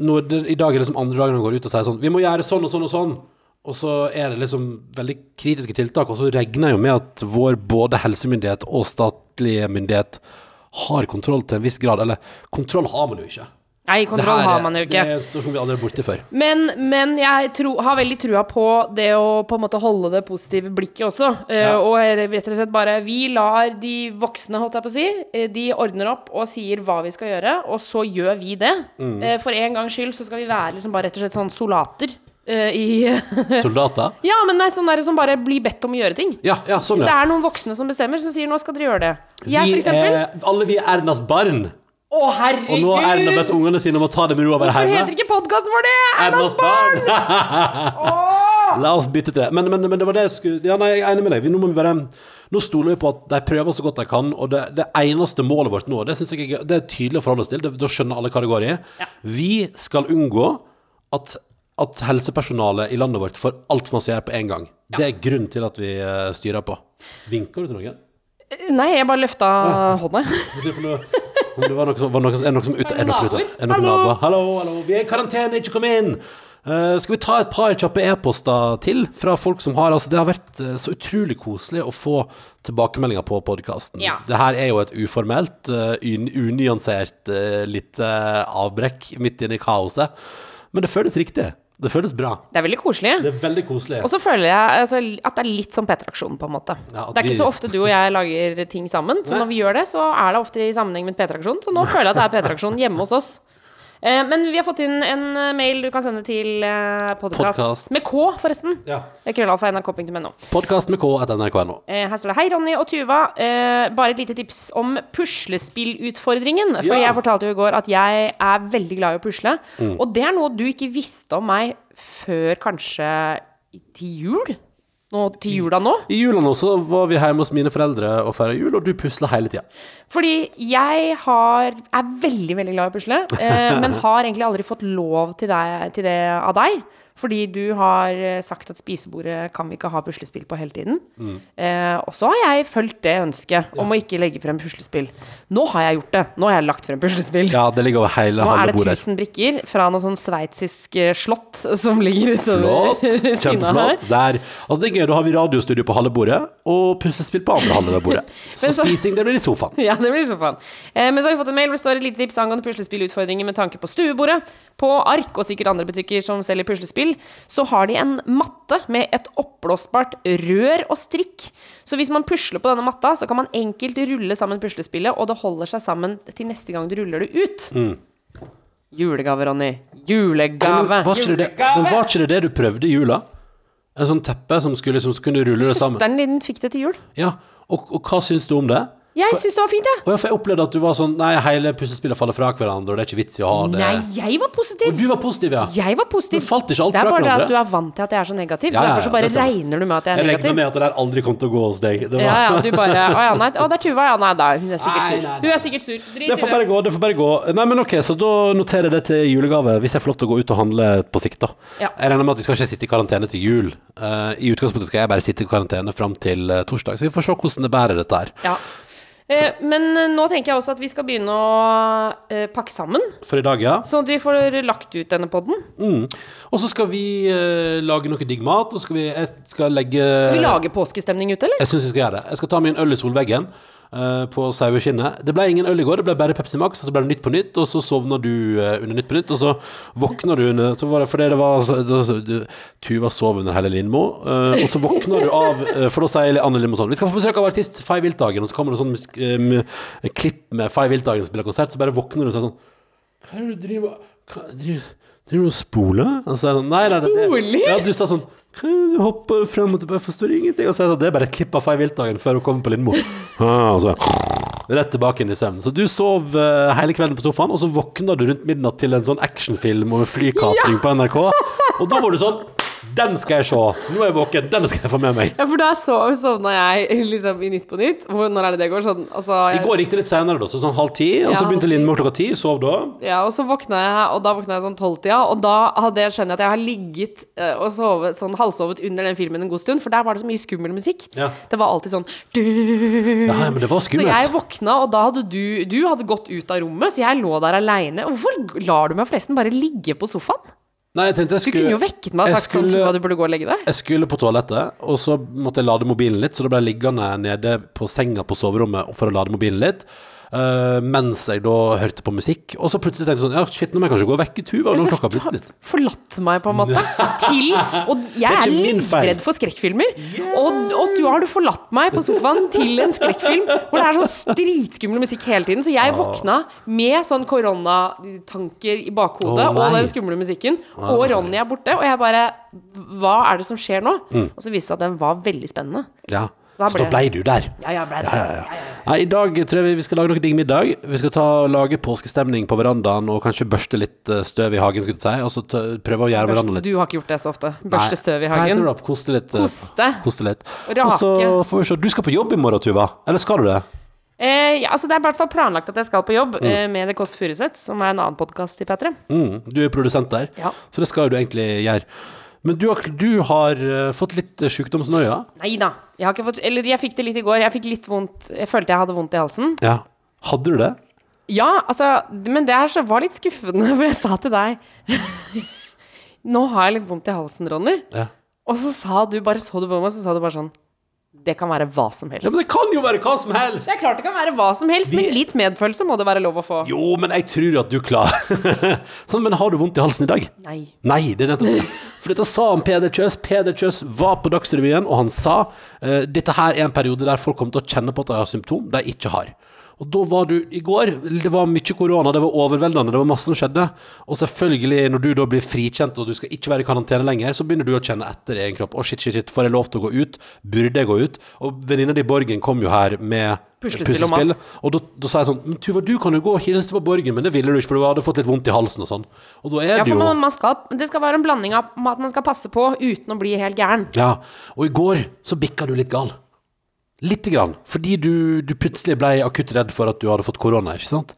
nå, er det, I dag er det som andre dagen han går ut og sier sånn Vi må gjøre sånn og sånn og sånn. Og så er det liksom veldig kritiske tiltak. Og så regner jeg jo med at vår både helsemyndighet og statlige myndighet har kontroll til en viss grad. Eller kontroll har man jo ikke. Nei, kontroll her har man jo ikke. Det er en situasjon vi aldri er borte før. Men, men jeg tro, har veldig trua på det å på en måte holde det positive blikket også. Ja. Uh, og rett og slett bare Vi lar de voksne, holdt jeg på å si, eh, de ordner opp og sier hva vi skal gjøre, og så gjør vi det. Mm. Uh, for en gangs skyld så skal vi være liksom bare rett og slett sånn soldater. Eh, i [laughs] Soldater? Ja, men det er sånn der som bare blir bedt om å gjøre ting. Ja, ja, sånn, Det ja. er noen voksne som bestemmer, som sier 'nå skal dere gjøre det'. Jeg, Vi eksempel. er, alle vi er Ernas barn. Å, herregud! Og nå har Erna bedt ungene sine om å ta det med ro og være hjemme. Hvorfor heter ikke podkasten vår det? Ernas barn! [laughs] La oss bytte til det. Men, men, men det var det jeg skulle Ja, nei, jeg er enig med deg. Vi, nå må vi bare Nå stoler vi på at de prøver så godt de kan, og det, det eneste målet vårt nå, det jeg det er tydelig å forholde oss til, det, da skjønner alle hva det går i. Vi skal unngå at, at helsepersonalet i landet vårt får altfor masse hjelp på en gang. Det er grunnen til at vi eh, styrer på. Vinker du til noen? Nei, jeg bare løfta hånda. På noe- om Det var noe som, var noe, er noe som ute, er noe ute? Er noen Hallo? Hallo, hallo, vi er i karantene, ikke kom inn! Uh, skal vi ta et par kjappe e-poster til fra folk som har Altså, det har vært uh, så utrolig koselig å få tilbakemeldinger på podkasten. Ja. Det her er jo et uformelt, uh, unyansert uh, lite avbrekk midt inne i kaoset. Men det føles riktig. Det føles bra. Det er veldig koselig. Det er veldig koselig. Og så føler jeg altså, at det er litt som P3-aksjonen, på en måte. Ja, det er vi- ikke så ofte du og jeg lager ting sammen, så Nei. når vi gjør det, så er det ofte i sammenheng med P3-aksjonen. Så nå [laughs] føler jeg at det er P3-aksjonen hjemme hos oss. Eh, men vi har fått inn en eh, mail du kan sende til podkast podcast. Podcast. Med K, forresten. Ja. Krøllalfa nrk.no. Podkast med K etter nrk.no. Eh, her står det Hei, Ronny og Tuva. Eh, bare et lite tips om puslespillutfordringen. For Ja. jeg fortalte jo i går at jeg er veldig glad i å pusle. Mm. Og det er noe du ikke visste om meg før kanskje til jul? Nå til jula nå? I jula nå så var vi hjemme hos mine foreldre og feira jul, og du pusla hele tida. Fordi jeg har, er veldig, veldig glad i å pusle, eh, [laughs] men har egentlig aldri fått lov til, deg, til det av deg. Fordi du har eh, sagt at spisebordet kan vi ikke ha puslespill på hele tiden. Mm. Eh, og så har jeg fulgt det ønsket om å ikke legge frem puslespill. Nå har jeg gjort det. Nå har jeg lagt frem puslespill. Ja, det ligger over hele Nå er det bordet. 1000 brikker fra noe sånn sveitsisk eh, slott [laughs] som ligger utover. [laughs] Kjempeflott. Der. Altså, det er gøy. Da har vi radiostudio på halve bordet, og puslespill på andre halve av bordet. [laughs] Så så- spising, det blir i sofaen. Ja, det blir i sofaen. Eh, men så har vi fått en mail hvor det står et lite tips angående puslespillutfordringer med tanke på stuebordet. På Ark og sikkert andre butikker som selger puslespill, så har de en matte med et oppblåsbart rør og strikk. Så hvis man pusler på denne matta, så kan man enkelt rulle sammen puslespillet, og det holder seg sammen til neste gang du ruller det ut. Julegave, Ronny. Julegave. Var ikke det, men var ikke det det du prøvde i jula? En sånn teppe som skulle liksom, så kunne rulle det sammen? Søsteren din fikk det til jul. Ja, og, og hva syns du om det? Jeg syns det var fint, jeg. Ja, for jeg opplevde at du var sånn Nei, hele puslespillet faller fra hverandre, og det er ikke vits i å ha det. Nei, jeg var positiv. Og du var positiv, ja. Jeg var positiv. Men falt ikke alt fra hverandre. det er bare at du er vant til at jeg er så negativ, Ja, så ja, derfor så bare regner du med at jeg er Jeg regner negativ. med at det der aldri kom til å gå hos deg. Det, var, Ja, ja, du bare Å ja, nei, å, det er Tuva, ja. Nei, da, hun er sikkert sur. nei, nei. nei. Hun er sikkert sur. Drit det Det får bare gå. det får bare gå Nei, men ok, Så da noterer jeg det til julegave, hvis jeg får lov til å gå ut og handle på sikt. da Ja. Jeg regner med at vi skal ikke sitte i karantene til jul. Uh, I utgangspunktet skal jeg bare sitte i karantene fram til eh, torsdag, så vi får se hvordan det bærer dette her. Ja. Eh, men eh, nå tenker jeg også at vi skal begynne å eh, pakke sammen, For i dag, ja. sånn at vi får lagt ut denne podden. Mm. Og så skal vi eh, lage noe digg mat, og skal vi, jeg skal legge Skal vi lage påskestemning ute, eller? Jeg syns vi skal gjøre det. Jeg skal ta min øl i solveggen eh, på skinne. Det ble ingen øl i går, det ble bare Pepsi Max, og så ble det Nytt på Nytt, og så sovna du eh, under Nytt på Nytt, og så våkna du under så var det, Fordi det var Tuva sov under hele Lindmo, eh, og så våkna du av For da sier Anne Lindmo sånn Vi skal få besøk av artist Fay Wiltagen, og så kommer det sånn eh, klipp med Fay Wiltagen som spiller konsert, så bare våkner du og sier sånn Hva er det du driver hva, driver, du og spoler? Og så er jeg sånn, nei, nei, det, det, Spoler? Ja, du sa sånn Du hopper frem og tilbake, forstår ingenting. Og så er det, sånn, det er bare et klipp av Fay Viltdagen før hun kommer på Lindmo. [laughs] Og så rett tilbake inn i søvn. Så du sov uh, hele kvelden på sofaen, og så våkna du rundt midnatt til en sånn actionfilm om flykapring på NRK. Og da var du sånn Den skal jeg se! Nå er jeg våken, den skal jeg få med meg. Ja, for da sov, sovna jeg liksom i Nytt på Nytt. Hvor, når er det det går? Sånn, altså, I går gikk det litt senere, da, så sånn halv ti. Og Ja, så begynte halv ti. Klokka ti. Sov da. Ja, og så våkna jeg, og da våkna jeg sånn tolvtida, og da hadde jeg skjønt at jeg har ligget eh, og sovet, sånn halvsovet under den filmen en god stund, for der var det så mye skummel musikk. Ja. Det var alltid sånn Ja, men det var skummelt. Så jeg våkna, og da hadde du Du hadde gått ut av rommet, så jeg lå der aleine. Hvorfor lar du meg forresten bare ligge på sofaen? Nei, jeg tenkte jeg Du kunne jo vekket meg og sagt sånn skulle- Tuva, du burde gå og legge deg. Jeg skulle på toalettet, og så måtte jeg lade mobilen litt, så da ble jeg liggende nede på senga på soverommet for å lade mobilen litt. Eh, mens jeg da hørte på musikk. Og så plutselig tenkte jeg sånn Ja, shit, nå må jeg kanskje gå vekk i Tuva. Nå klokka blitt litt forlatt meg, på en måte. [laughs] Til Og jeg er er livredd for skrekkfilmer. Og, og du har du forlatt meg på sofaen til en skrekkfilm hvor det er sånn dritskummel musikk hele tiden. Så jeg våkna med sånn koronatanker i bakhodet oh, og den skumle musikken. Og Ronny er borte. Og jeg bare Hva er det som skjer nå? Mm. Og så viste det seg at den var veldig spennende. Ja. Så da Så da ble- ble du der. Ja, ja, ble det. Ja, ja, ja. Nei, I dag tror jeg vi skal lage noe digg middag. Vi skal ta, lage påskestemning på verandaen og kanskje børste litt eh, støv i hagen, skulle jeg si. Og så prøve å gjøre verandaen litt Du har ikke gjort det så ofte. Børste støv i hagen. Nei, opp. Koste litt. eh, Koste. Koste litt. Rake. Og så får vi se. Du skal på jobb i morgen, Tuva. Eller skal du det? Eh, ja, altså Det er i hvert fall planlagt at jeg skal på jobb eh, med The Kåss Furuseth, som er en annen podkast i P3. Mm, du er produsent der, Ja. så det skal du egentlig gjøre. Men du har, du har eh, fått litt uh, sykdomsnøye. Nei da. Jeg har ikke fått Eller jeg fikk det litt i går. Jeg fikk litt vondt Jeg følte jeg hadde vondt i halsen. Ja. Hadde du det? Ja, altså Men det her så var litt skuffende, [laughs] for jeg sa til deg [laughs] Nå har jeg litt vondt i halsen, Ronny. Ja. Og så sa du bare Så du på meg, så sa du bare sånn Det kan være hva som helst. ja, men det kan jo være hva som helst! Det er klart det kan være hva som helst, Vi- men litt medfølelse må det være lov å få. Jo, men jeg tror at du klarer [laughs] Sånn, men har du vondt i halsen i dag? Nei. Nei, det er nettopp det. For dette sa han Peder Kjøs. Peder Kjøs var på Dagsrevyen, og han sa uh, dette her er en periode der folk kommer til å kjenne på at de har symptom de ikke har. Og da var du i går Det var mye korona, det var overveldende, det var masse som skjedde. Og selvfølgelig, når du da blir frikjent og du skal ikke være i karantene lenger, så begynner du å kjenne etter i egen kropp. Å, shit, shit, shit, får jeg lov til å gå ut? Burde jeg gå ut? Og venninna di Borgen kom jo her med Puslespill og og da, da sa jeg sånn Men Tuva, du kan jo gå og hilse på Borgen, men det ville du ikke, for du hadde fått litt vondt i halsen og sånn. Og da er Ja, det for jo man, man skal, det skal være en blanding av at man skal passe på uten å bli helt gæren. Ja, og i går så bikka du litt gal. Lite grann. Fordi du, du plutselig ble akutt redd for at du hadde fått korona, ikke sant?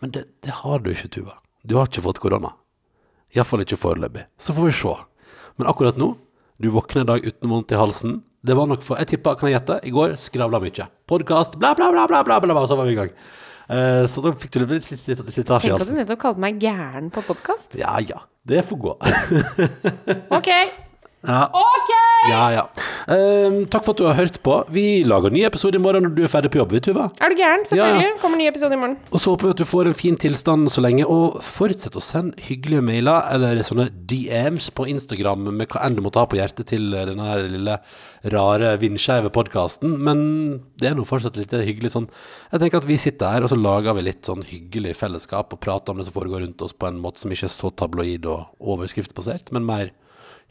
Men det, det har du ikke, Tuva. Du har ikke fått korona. Iallfall ikke foreløpig. Så får vi se. Men akkurat nå, du våkner en dag uten vondt i halsen. Det var nok for Jeg tippa, kan jeg gjette, i går skravla mye. Podkast, bla, bla, bla, bla, bla, bla, bla, så var vi i gang. Eh, så da fikk du litt slitt- slitasje i Tenk at du halsen. nettopp kalte meg gæren på podkast. Ja ja, det får gå. [laughs] Ok. Ja. Ok! Ja, ja. Ehm, takk for at du har hørt på. Vi lager ny episode i morgen når du er ferdig på jobb, vet du hva? Er du gæren? Selvfølgelig. Ja, Kommer ny episode i morgen. Og så håper vi at du får en fin tilstand så lenge, og fortsett å sende hyggelige mailer eller sånne DMs på Instagram med hva enn du måtte ha på hjertet til denne her lille rare vindskeive podkasten. Men det er nå fortsatt litt hyggelig sånn Jeg tenker at vi sitter her, og så lager vi litt sånn hyggelig fellesskap og prater om det som foregår rundt oss på en måte som ikke er så tabloid og overskriftsbasert, men mer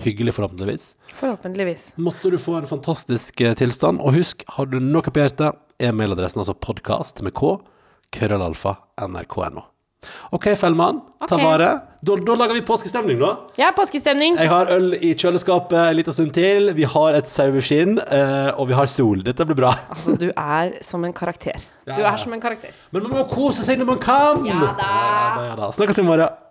hyggelig, forhåpentligvis. Forhåpentligvis. Måtte du få en fantastisk eh, tilstand. Og husk, har du noe på hjertet, er mailadressen altså podkast med k, krøllalfa, nrk.no. OK, Fellmann, ta vare. Da, da lager vi påskestemning, da. Ja, påskestemning. Jeg har øl i kjøleskapet en liten stund til. Vi har et saueskinn, eh, og vi har sol. Dette blir bra. Altså, du er som en karakter. Du er som en karakter. Men man må kose seg når man kan. Ja da. Ja da, ja da. Snakkes i morgen.